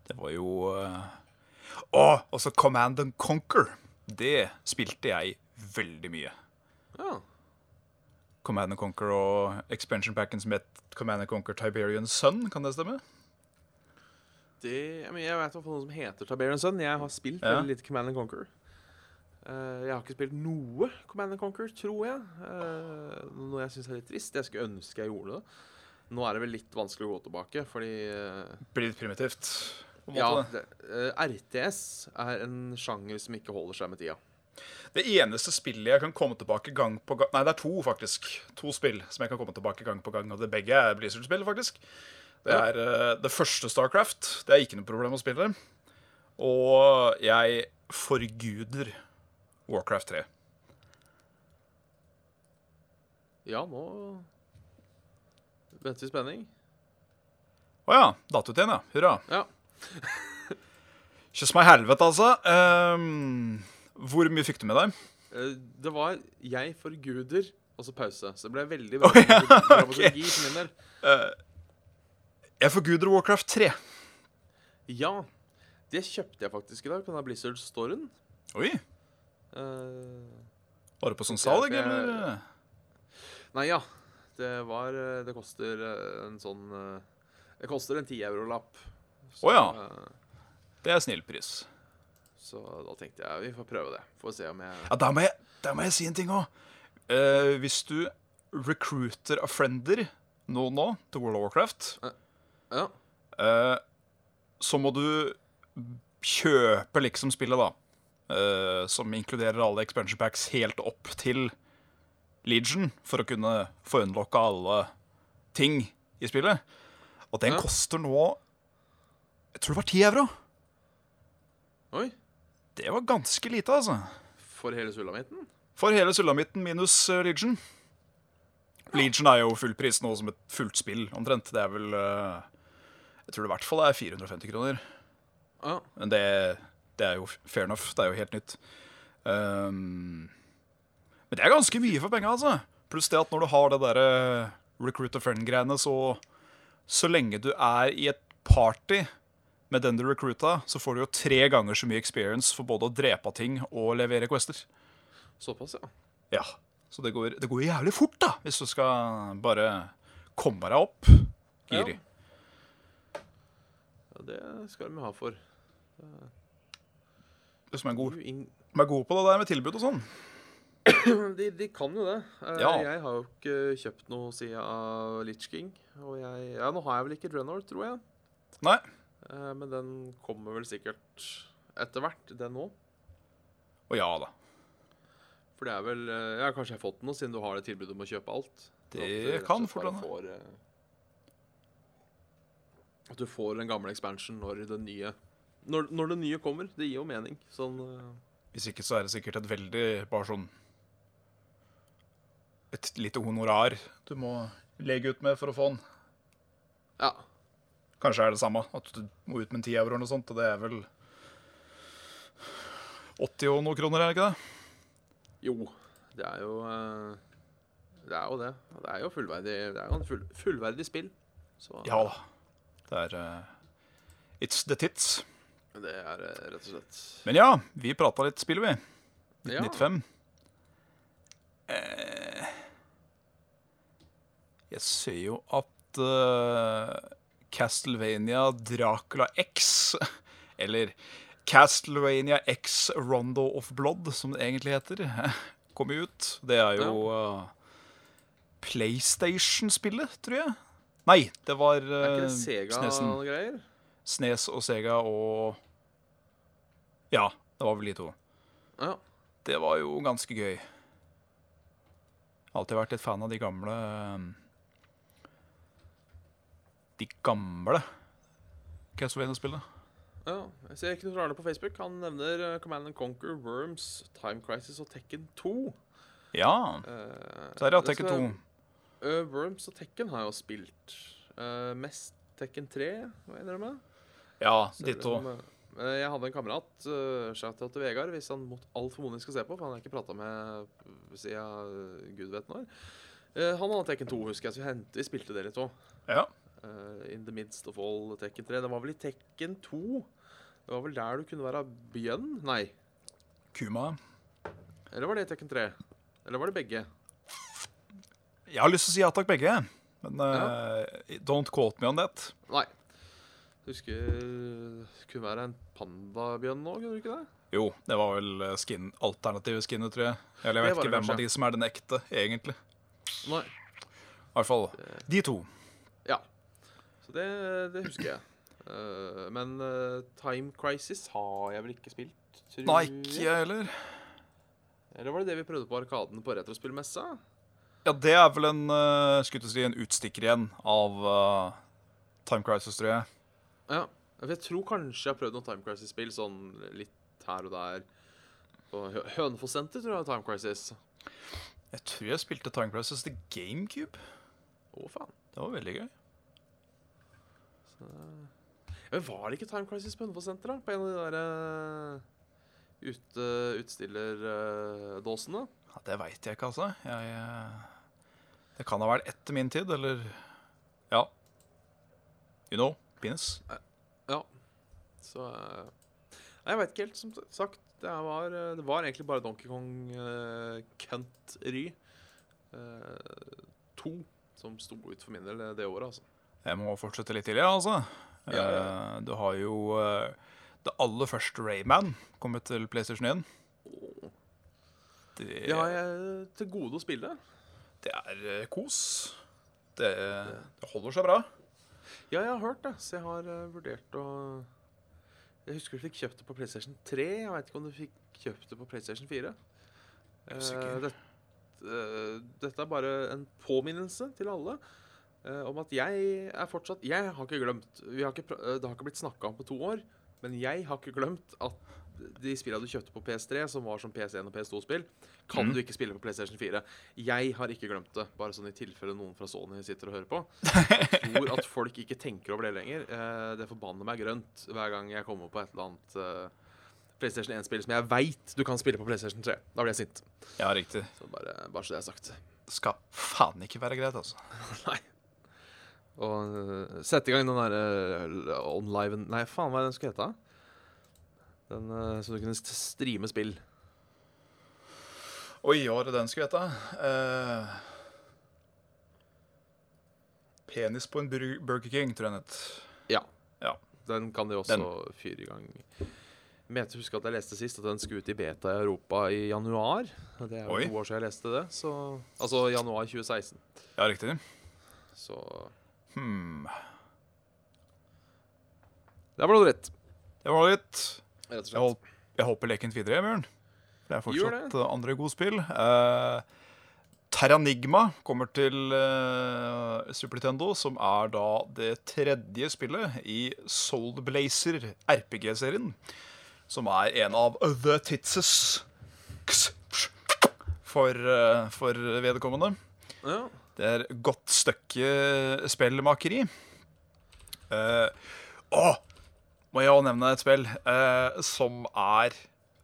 Det var jo eh, Å, og så Command and Conquer. Det spilte jeg veldig mye. Ja. Command and Conquer og expansion packen som het Command and Conquer Tiberian Sun, kan det stemme? Det, jeg, vet jeg vet noe som heter Tiberian Sun. Jeg har spilt Ja. veldig lite Command and Conquer. Eh, jeg har ikke spilt noe Command and Conquer, tror jeg. Uh, noe jeg syns er litt trist. Jeg skulle ønske jeg gjorde det. Nå er det vel litt vanskelig å gå tilbake, fordi eh, Blir litt primitivt. på en Ja, måte. eh, RTS er en sjanger som ikke holder seg med tida. Det eneste spillet jeg kan komme tilbake gang på gang Nei, det er to, faktisk. To spill som jeg kan komme tilbake gang på gang. Og det begge er Blizzard-spill, faktisk. Det er uh, det første Starcraft. Det er ikke noe problem å spille. Og jeg forguder Warcraft 3. Ja, nå venter vi spenning. Å ja. Dato til en, ja. Hurra. Ja. [LAUGHS] Kyss meg i helvete, altså. Um, hvor mye fikk du med deg? Eh, det var 'jeg forguder' og så pause. Så det ble veldig bra oh, ja, [LAUGHS] dramaturgi for min del. Jeg forguder Warcraft 3. Ja, det kjøpte jeg faktisk i dag på denne Blizzard-storen. Oi. Eh, Var det på sånn salg, eller? nei, ja. Det var eh, Det koster eh, en sånn eh, Det koster en 10 euro-lapp. Så, ja. eh, Det er snill pris. så da tenkte jeg vi får prøve det. Får se om jeg Ja, der må jeg, der må jeg si en ting òg. hvis du recruiter a friender nå nå til World of Warcraft, Ja. eh, så må du kjøpe liksom spillet, da. Eh, som inkluderer alle expansion packs helt opp til Legion, for å kunne få unlocka alle ting i spillet. Og den Ja. koster nå Jeg tror det var 10 euro. Oi. Det var ganske lite, altså. For hele sulamitten? For hele sulamitten minus eh, Legion. Legion er jo fullpris nå som et fullt spill, omtrent. Det er vel eh, Jeg tror det i hvert fall er 450 kroner. Ja. Men det, det er jo fair enough. Det er jo helt nytt. Um, men det er ganske mye for penga, altså. Pluss det at når du har det derre recruit a friend-greiene, så Så lenge du er i et party med den du recruita, så får du jo tre ganger så mye experience for både å drepe ting og levere quester. Såpass, ja. Ja, så det går, det går jævlig fort da, hvis du skal bare komme deg opp. Giri. ja. Det skal de ha for. Du som er god, som er god på det der med tilbud og sånn. [CLEARS THROAT] de, de kan jo det. Eh, Ja. Jeg har jo ikke kjøpt noe siden Litch King. Og jeg Ja, nå har jeg vel ikke Drenor, tror jeg. Nei, Eh, Men den kommer vel sikkert etter hvert, den òg. og ja da. For det er vel eh, Ja, kanskje jeg har fått den nå, siden du har det tilbudet om å kjøpe alt. Det At kan fort hende. At du får den gamle expansion når den nye Når, når det nye kommer. Det gir jo mening. Sånn uh... Hvis ikke så er det sikkert et veldig bare sånn Et lite honorar du må legge ut med for å få den. Ja. Kanskje er det samme, at du må ut med en 10 euro eller noe sånt, og det er vel 80 og noe kroner, er det ikke det? Jo, det er jo uh, Det er jo det. Det er jo fullverdig Det er jo en full, fullverdig spill. Så Ja da. Det er uh, It's the tits. Det er eh, rett og slett Men ja, vi prata litt spill, vi. Ja. Eh, jeg ser jo at eh, Castlevania Dracula X, [LAUGHS] eller Castlevania X Rondo of Blood, som det egentlig heter, [LAUGHS] kom ut. Det er jo eh, PlayStation-spillet, tror jeg. Nei, det var uh, Snesen. Snes og Sega og Ja, det var vel de to. Ja. Det var jo ganske gøy. Alltid vært litt fan av de gamle um, De gamle Castlevania-spillene. ja. Jeg ser Knut Arne på Facebook. Han nevner eh, Command and Conquer, Worms, Time Crisis og Tekken 2. Ja, Uh, så er det ja, Tekken 2. være- Eh, Worms og Tekken har jeg jo spilt. Uh, mest Tekken 3, må jeg med? Ja, ditto. liksom, jeg hadde en kamerat, uh, shout-out til Vegard, hvis han mot all formodning skal se på, for han har ikke prata med siden uh, gud vet når. Eh, han hadde Tekken 2, husker jeg, så vi, spilte det litt òg. Ja. in the midst of all Tekken 3. Det var vel i Tekken 2? Det var vel der du kunne være bjønn? Nei. Kuma. Eller var det i Tekken 3? Eller var det begge? Jeg har lyst til å si ja takk, begge. Men eh, don't quote me on that. Nei. Husker det kunne være en pandabjørn nå, kunne du ikke det? Jo, det var vel eh, skin, alternative skinnet, tror jeg. Eller jeg vet ikke hvem hvem av de som er den ekte, egentlig. Nei. I hvert fall de to. Ja. Så det, det husker jeg. Eh, men eh, Time Crisis har jeg vel ikke spilt? tror Nei, ikke jeg heller. Eller var det det vi prøvde på Arkaden på Retrospillmessa? Ja, det er vel en, uh, si, en utstikker igjen av Time Crisis, tror jeg. Ja. Jeg tror kanskje jeg har prøvd noen Time Crisis-spill sånn litt her og der. På Hø- Hønefoss-senter tror jeg Time Crisis. Jeg tror jeg spilte Time Crisis til GameCube. Å, faen. Det var veldig gøy. Men var det ikke Time Crisis på Hønefoss-senter, da? På en av de der uh, ute, utstillerdåsene? Ja, det veit jeg ikke, altså. Jeg, eh, det kan ha vært etter min tid, eller Ja. You know. Penis. Ja. Så eh, Nei, jeg veit ikke helt, som sagt. Det var, eh, det var egentlig bare Donkey Kong uh, Country uh, 2 som sto ut for min del det, året, altså. Jeg må fortsette litt til, ja, altså. Ja, ja. Eh, Du har jo eh, det aller første Rayman kommet til PlayStation 1. Åh. Det, Det har jeg til gode å spille. det er eh, kos. Det, det holder seg bra. Ja, jeg har hørt det, så jeg har uh, vurdert å Jeg husker du fikk kjøpt det på PlayStation 3. Jeg veit ikke om du fikk kjøpt det på PlayStation 4. Uh, det, uh, dette er bare en påminnelse til alle eh, om at jeg er fortsatt Jeg har ikke glemt vi har ikke, eh, Det har ikke blitt snakka om på to år, men jeg har ikke glemt at de spillene du kjøpte på PS3, som var som PS1 og PS2-spill, kan mm. du ikke spille på PlayStation 4. Jeg har ikke glemt det, bare sånn i tilfelle noen fra Sony sitter og hører på. [LAUGHS] Jeg tror at folk ikke tenker over det lenger. Eh, det forbanner meg grønt hver gang jeg kommer på et eller annet eh, PlayStation 1-spill som jeg veit du kan spille på PlayStation 3. Da blir jeg sint. Ja, riktig. Så bare, bare så det er sagt. Skal faen ikke være greit, altså. [LAUGHS] Nei. Og eh, sette i gang den derre online Nei, faen, hva er det den skulle hete? Den eh, så du kunne st- streame spill. Oi, hva var det den skulle hete? Uh, penis på en Burger King, tror jeg den het. Ja. Ja. Den kan de også fyre i gang. Men jeg husker at jeg leste sist at den skulle ut i beta i Europa i januar. Det er jo Oi. to år siden jeg leste det. Så, altså januar 2016. Ja, riktig. Så Hmm. der var det rett. Det var litt Rett og Jeg, håper, jeg håper leken videre, Bjørn. Det er fortsatt det. andre andre godspill. Uh, Terranigma kommer til eh, Super Nintendo, som er da det tredje spillet i Soul Blazer RPG-serien. Som er en av The Titses for, eh, for vedkommende. Ja. Det er godt stykke spillmakeri. Eh, å, må jeg også nevne et spill eh, som er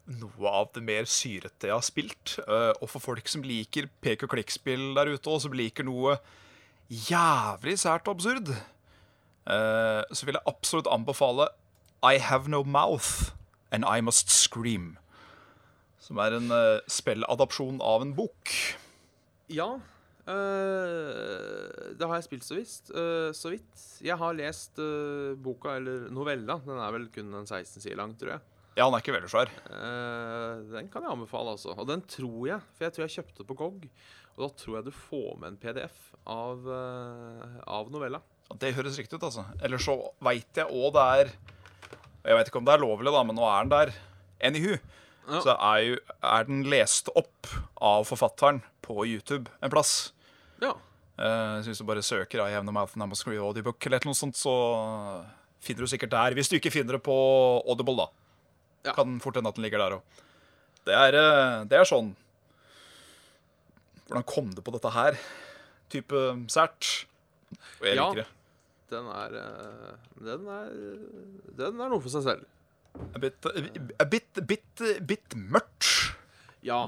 noe av det mer syrete jeg har spilt. Eh, og for folk som liker pek og klikk-spill der ute, og som liker noe jævlig sært og absurd, eh, så vil jeg absolutt anbefale I Have No Mouth and I Must Scream. Som er en uh, spilladapsjon av en bok. Ja. Eh, det har jeg spilt så visst. Uh, så vidt. Jeg har lest uh, boka, eller novella. Den er vel kun en 16 sider lang, tror jeg. Ja, den er ikke veldig svær. Den kan jeg anbefale, altså. Og den tror jeg, for jeg tror jeg kjøpte på GOG. Og da tror jeg du får med en PDF av, av novella. Det høres riktig ut, altså. Eller så veit jeg òg det er Jeg veit ikke om det er lovlig, da, men nå er den der. Anywho, Ja. så er, jo, er den lest opp av forfatteren på YouTube en plass. Ja. Uh, så hvis du bare søker I have no mouth and I must scream audiobook eller noe sånt, så finner du sikkert der. Hvis du ikke finner det på Audible, da. Ja. Kan fort hende at den ligger der òg. Det, eh, det er sånn Hvordan kom du på dette her? Type sært. Og jeg Ja. liker det. Den er eh, Den er Den er noe for seg selv. A bit, a bit, bit, bit mørkt. Ja.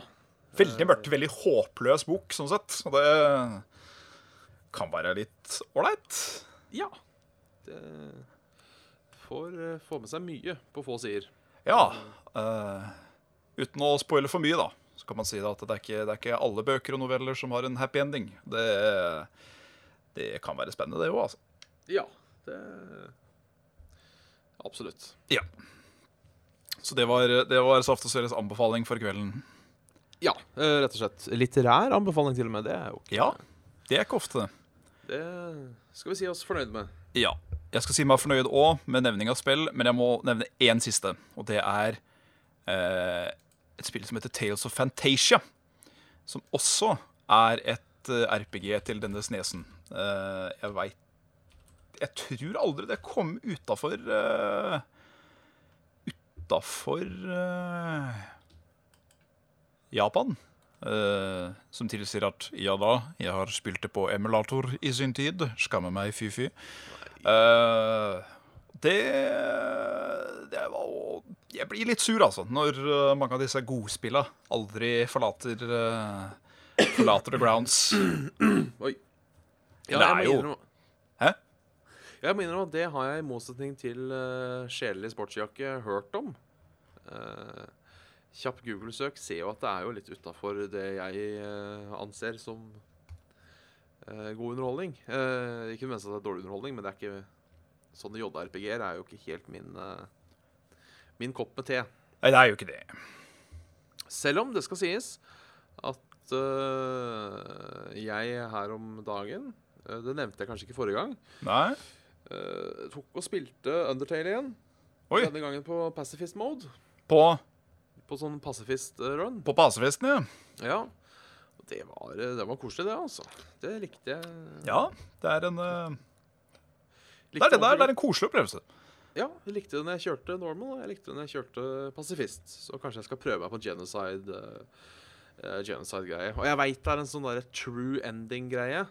Veldig mørkt. Veldig håpløs bok, sånn sett. Og det kan være litt ålreit. Ja. Det får får med seg mye på få sider. Ja. Uh, uten å spoile for mye, da, så kan man si at det er, ikke, det er ikke alle bøker og noveller som har en happy ending. Det, det kan være spennende, det òg, altså. Ja. Det Absolutt. Ja. Så det var, det var Saft og Svelles anbefaling for kvelden. Ja, eh, rett og slett. Litterær anbefaling, til og med. Det er jo ikke Ja. Det er ikke ofte. Det Det skal vi si oss fornøyd med. Ja. Jeg skal si meg fornøyd òg med nevning av spill, men jeg må nevne én siste. Og det er eh, et spill som heter Tales of Fantasia. Som også er et eh, RPG til denne snesen. Eh, jeg veit Jeg tror aldri det kom utafor uh, Utafor eh, Japan. Uh, som tilsier at ja da, jeg har spilt det på emulator i sin tid. Skammer meg fy-fy. Uh, det Det var Jeg blir litt sur, altså, når eh, mange av disse godspilla aldri forlater uh, Forlater the grounds. [CLEARS THROAT] Oi. Ja, det er jo- Hæ? Jeg må innrømme at det har jeg i motsetning til uh, sjelelig sportsjakke hørt om. Eh, kjapp Google-søk ser jo at det er jo litt utafor det jeg eh, anser som eh, god underholdning. Uh, ikke nødvendigvis at det er dårlig underholdning, men det er ikke sånne JRPG-er er jo ikke helt min, eh, min kopp med te. Nei, det er jo ikke det. Selv om det skal sies at jeg her om dagen Det nevnte jeg kanskje ikke forrige gang. Nei? tok og spilte Undertale igjen. Oi. Denne gangen på pacifist mode. På, På sånn pasifist-run. på pasifisten, ja. Ja. Det var, det var koselig, det, altså. Det likte jeg. Ja, det er en uh... Det er det der. Det er en koselig opplevelse. Ja, jeg likte det når jeg kjørte normal, og jeg likte det når jeg kjørte pasifist. Så kanskje jeg skal prøve meg på genocide eh, Genocide-greie. Og jeg veit det er en sånn derre true ending-greie.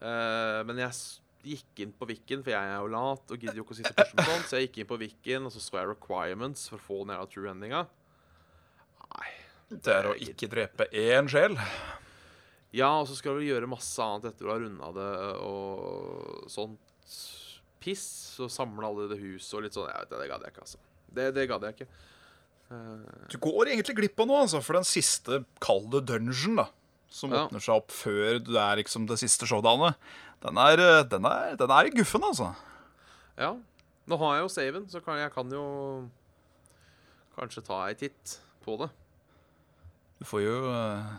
Uh, men jeg gikk inn på Wikken, for jeg er jo lat og gidder jo ikke å sitte og pushe med sånt. Så jeg gikk inn på Wikken, og så så jeg requirements for å få den jævla true endinga. Det er å ikke drepe én sjel. Ja, og så skal du gjøre masse annet etter å ha runda det og sånt piss. Og samle alle i det huset og litt sånn. Jeg vet, det, det gadd jeg ikke, altså. Det, det gadd jeg ikke. Uh... Du går egentlig glipp av noe, altså, for den siste kalde dungeon, da. Som Ja. åpner seg opp før du er liksom det siste showdownet. Den er, eh, den er, den er i guffen, altså. Ja. Nå har jeg jo saven, så kan, jeg kan jo kanskje ta ei titt på det. Du får jo eh,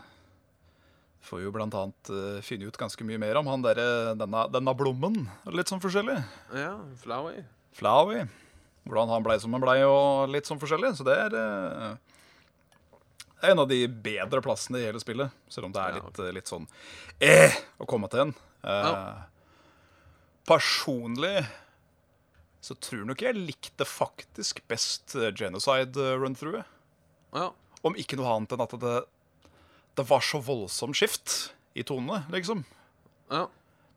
Du får jo blant annet eh, finne ut ganske mye mer om han derre denne, denne blommen. Litt sånn forskjellig. Ja, Flowey. Flowey. Hvordan han blei som han blei, og litt sånn forskjellig. Så det er eh, en av de bedre plassene i hele spillet. Selv om det er litt, litt sånn eh, å komme til en. Eh. Personlig så tror nok jeg likte faktisk best Genocide run-throughet. Ja. Om ikke noe annet enn at det, det var så voldsomt skift i tonene, liksom. ja.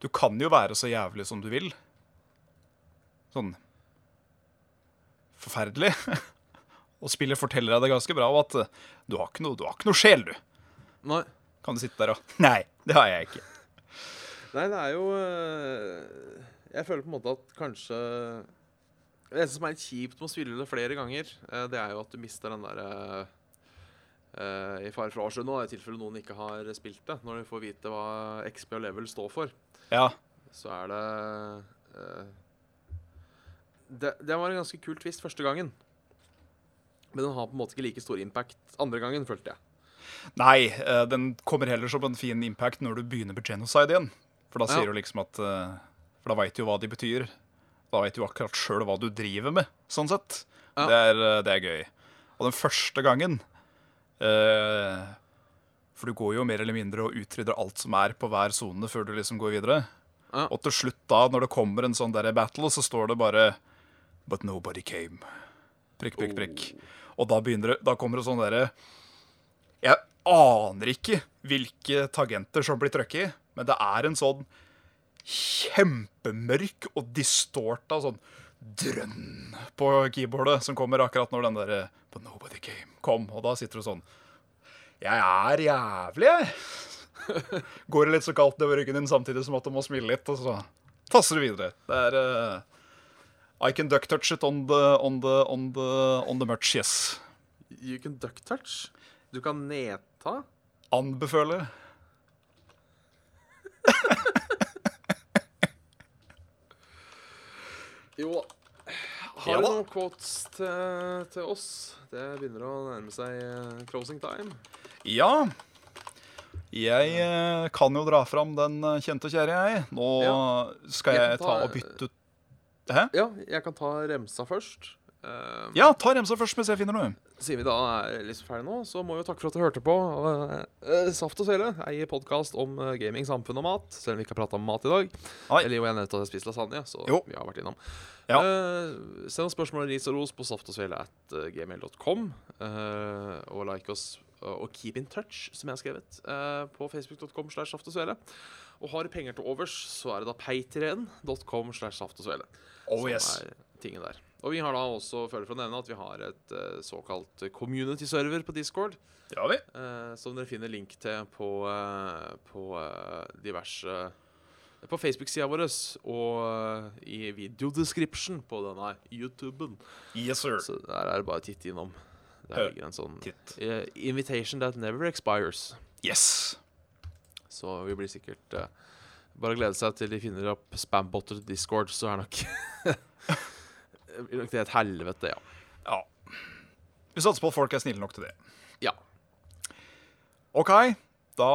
Du kan jo være så jævlig som du vil. Sånn Forferdelig. [LAUGHS] Og spillet forteller deg det ganske bra, og at eh, du har ikke noe, du har ikke noe sjel, du. Nei. Kan du sitte der og [LAUGHS] Nei, det har jeg ikke. Nei, det er jo øh, Jeg føler på en måte at kanskje Det eneste som er litt kjipt med å spille det flere ganger, øh, det er jo at du mister den derre I fare for å avsløre noe, i tilfelle noen ikke har spilt det. Når de får vite hva XP og level står for, Ja. så er det uh, det, det var en ganske kul twist første gangen. Men den har på en måte ikke like stor impact andre gangen, følte jeg. Nei, uh, den kommer heller som en fin impact når du begynner med genocide igjen. For da Ja. sier du liksom at uh, For da veit du jo hva de betyr. Da veit du akkurat sjøl hva du driver med, sånn sett. Ja. Det, er, eh, det er gøy. Og den første gangen eh, For du går jo mer eller mindre og utrydder alt som er på hver sone før du liksom går videre. Ja. Og til slutt da, når det kommer en sånn der battle, så står det bare But nobody came. Prikk, prikk, prikk. Og da begynner det, da kommer det sånn derre Jeg aner ikke hvilke tagenter som blir trykket i, men det er en sånn kjempemørk og distorta sånn drønn på keyboardet som kommer akkurat når den derre But nobody came kom. Og da sitter du sånn Jeg er jævlig, jeg. [LAUGHS] Går det litt så kaldt nedover ryggen din samtidig som at du må smile litt, og så tasser du videre. Det er uh, I can duck touch it on the, on the, on the, on the much, yes. You can duck touch. Du kan nedta. Anbefale. [LAUGHS] Jo Har du noen quotes til, til oss? Det begynner å nærme seg eh, closing time. Ja. Jeg eh, kan jo dra fram den eh, kjente kjære, jeg. Nå skal Jeg jeg ta ta- og bytte ut Hæ? Ja, jeg kan ta remsa først. Eh, Ja, ta remsa først mens jeg finner noe. Siden vi da er liksom ferdig nå, så må vi jo takke for at du hørte på. Uh, Saft og Svele eier podkast om gaming, samfunn og mat. Selv om vi ikke har prata om mat i dag. Oi. Eller jo, jeg nevnte at jeg spiste lasagne, så Jo. vi har vært innom. Ja. Uh, send oss spørsmål ris og ros på saftogsvele.gmail.com. eh, og like oss og keep in touch, som jeg har skrevet, på facebook.com slash saftogsvele. Og har du penger til overs, så er det da peitreen.com slash saftogsvele. Oh som yes. er tingen der. Og vi har da også, føler for å nevne, at vi har et uh, såkalt community-server på Discord. Det har vi. Uh, som dere finner link til på, uh, på diverse På Facebook-sida vår og i videodescription på denne YouTuben. Yes, sir. Så der er det bare å titte innom. Der ligger en sånn invitation that never expires. Yes. Så vi blir sikkert Bare glede seg til de finner opp spambotter til Discord, så er nok [LAUGHS] blir er et helvete, ja. Ja. Vi satser på at folk er snille nok til det. Ja. OK, da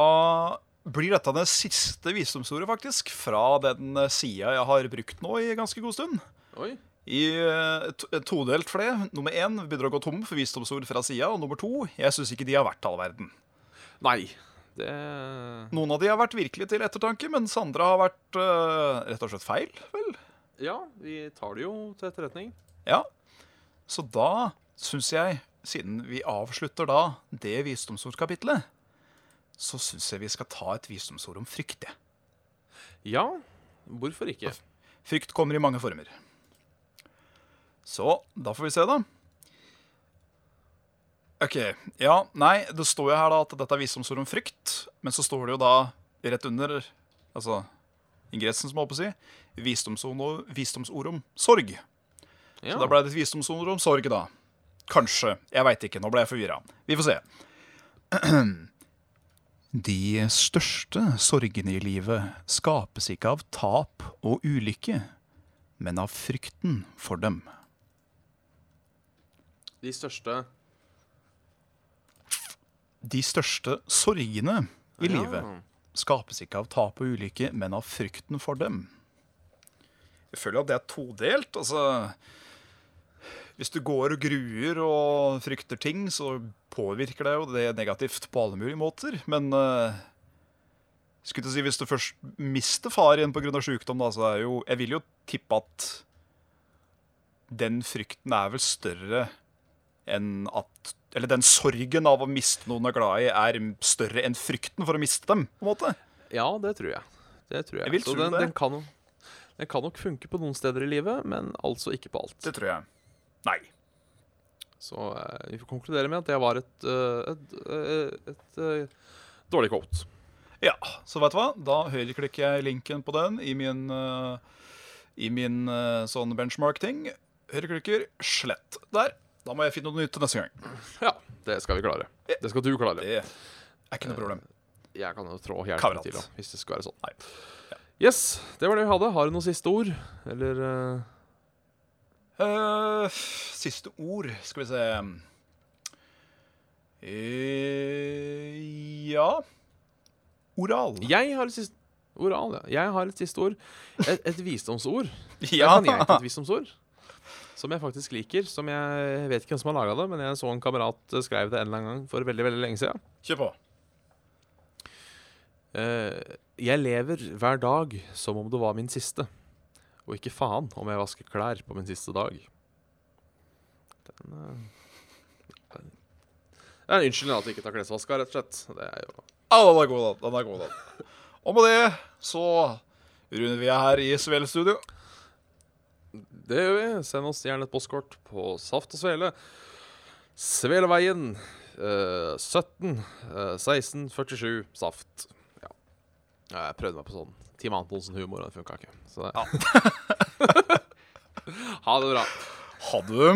blir dette det siste visdomsordet, faktisk, fra den sida jeg har brukt nå i ganske god stund. Oi. I eh, to- et todelt det. Nummer én begynner å gå tom for visdomsord fra sida. Og nummer to jeg syns ikke de har vært all verden. Nei. Det Noen av de har vært virkelig til ettertanke, mens andre har vært uh, rett og slett feil. vel? Ja, vi tar det jo til etterretning. Ja. Så da syns jeg, siden vi avslutter da det visdomsordkapitlet, så syns jeg vi skal ta et visdomsord om frykt. jeg. Ja, hvorfor ikke? Frykt kommer i mange former. Så da får vi se, da. OK. Ja, nei, det står jo her da at dette er visdomsord om frykt, men så står det jo da rett under, altså ingressen, som jeg håper å si, visdomsord, visdomsord om sorg. Ja. Så da ble det et visdomsord om sorg, da. Kanskje. Jeg veit ikke. Nå ble jeg forvirra. Vi får se. [CLEARS THROAT] De største sorgene i livet skapes ikke av tap og ulykke, men av frykten for dem. De største De største sorgene i Ja. livet skapes ikke av tap og ulykke, men av frykten for dem. Jeg føler at det er todelt. Altså hvis du går og gruer og frykter ting, så påvirker det jo det negativt på alle mulige måter. Men uh, skulle si, hvis du først mister far igjen pga. sykdom, da, så er jo Jeg vil jo tippe at den frykten er vel større enn at Eller den sorgen av å miste noen du er glad i, er større enn frykten for å miste dem. på en måte. Ja, det tror jeg. Det tror jeg. Jeg vil Så tro den, det. den, kan, den kan nok funke på noen steder i livet, men altså ikke på alt. Det tror jeg. Nei. Så eh, vi får konkludere med at det var et, et, et, eh, et, eh, dårlig quote. Ja, så vet du hva? Da høyreklikker jeg linken på den i min, eh, i min eh, sånn benchmark-ting. Høyreklikker, slett. Der. Da må jeg finne noe nytt til neste gang. Ja, det skal vi klare. Det skal du klare. Det er ikke noe problem. Jeg kan jo trå hjelpen til, da, hvis det skal være sånn. Nei. Yes, det var det vi hadde. Har du noen siste ord? Eller uh... Uh, siste ord, skal vi se uh, Ja Oral. Jeg har et siste Oral, ja. Jeg har et siste ord. Et, et visdomsord. Ja. [LAUGHS] Jeg kan jeg et visdomsord. Som jeg faktisk liker. Som jeg vet ikke hvem som har laga det, men jeg så en kamerat eh, skrev det en eller annen gang for veldig veldig lenge siden. Kjør på. Uh, jeg lever hver dag som om det var min siste. Og ikke faen om jeg vasker klær på min siste dag. Den, uh, den Det er en unnskyldning at vi ikke tar klesvaska, rett og slett. Det er jo Ja, den er god, da. Den er god, den. Og med det så runder vi her i Svele Studio. Det gjør vi. Send oss gjerne et postkort på Saft og Svele. Sveleveien eh, 17 eh, 16 47 Saft. Ja. Ja, Jeg prøvde meg på sånn Team Antonsen-humor, og det funka ikke. Så det. [LAUGHS] ha det bra. Ha det.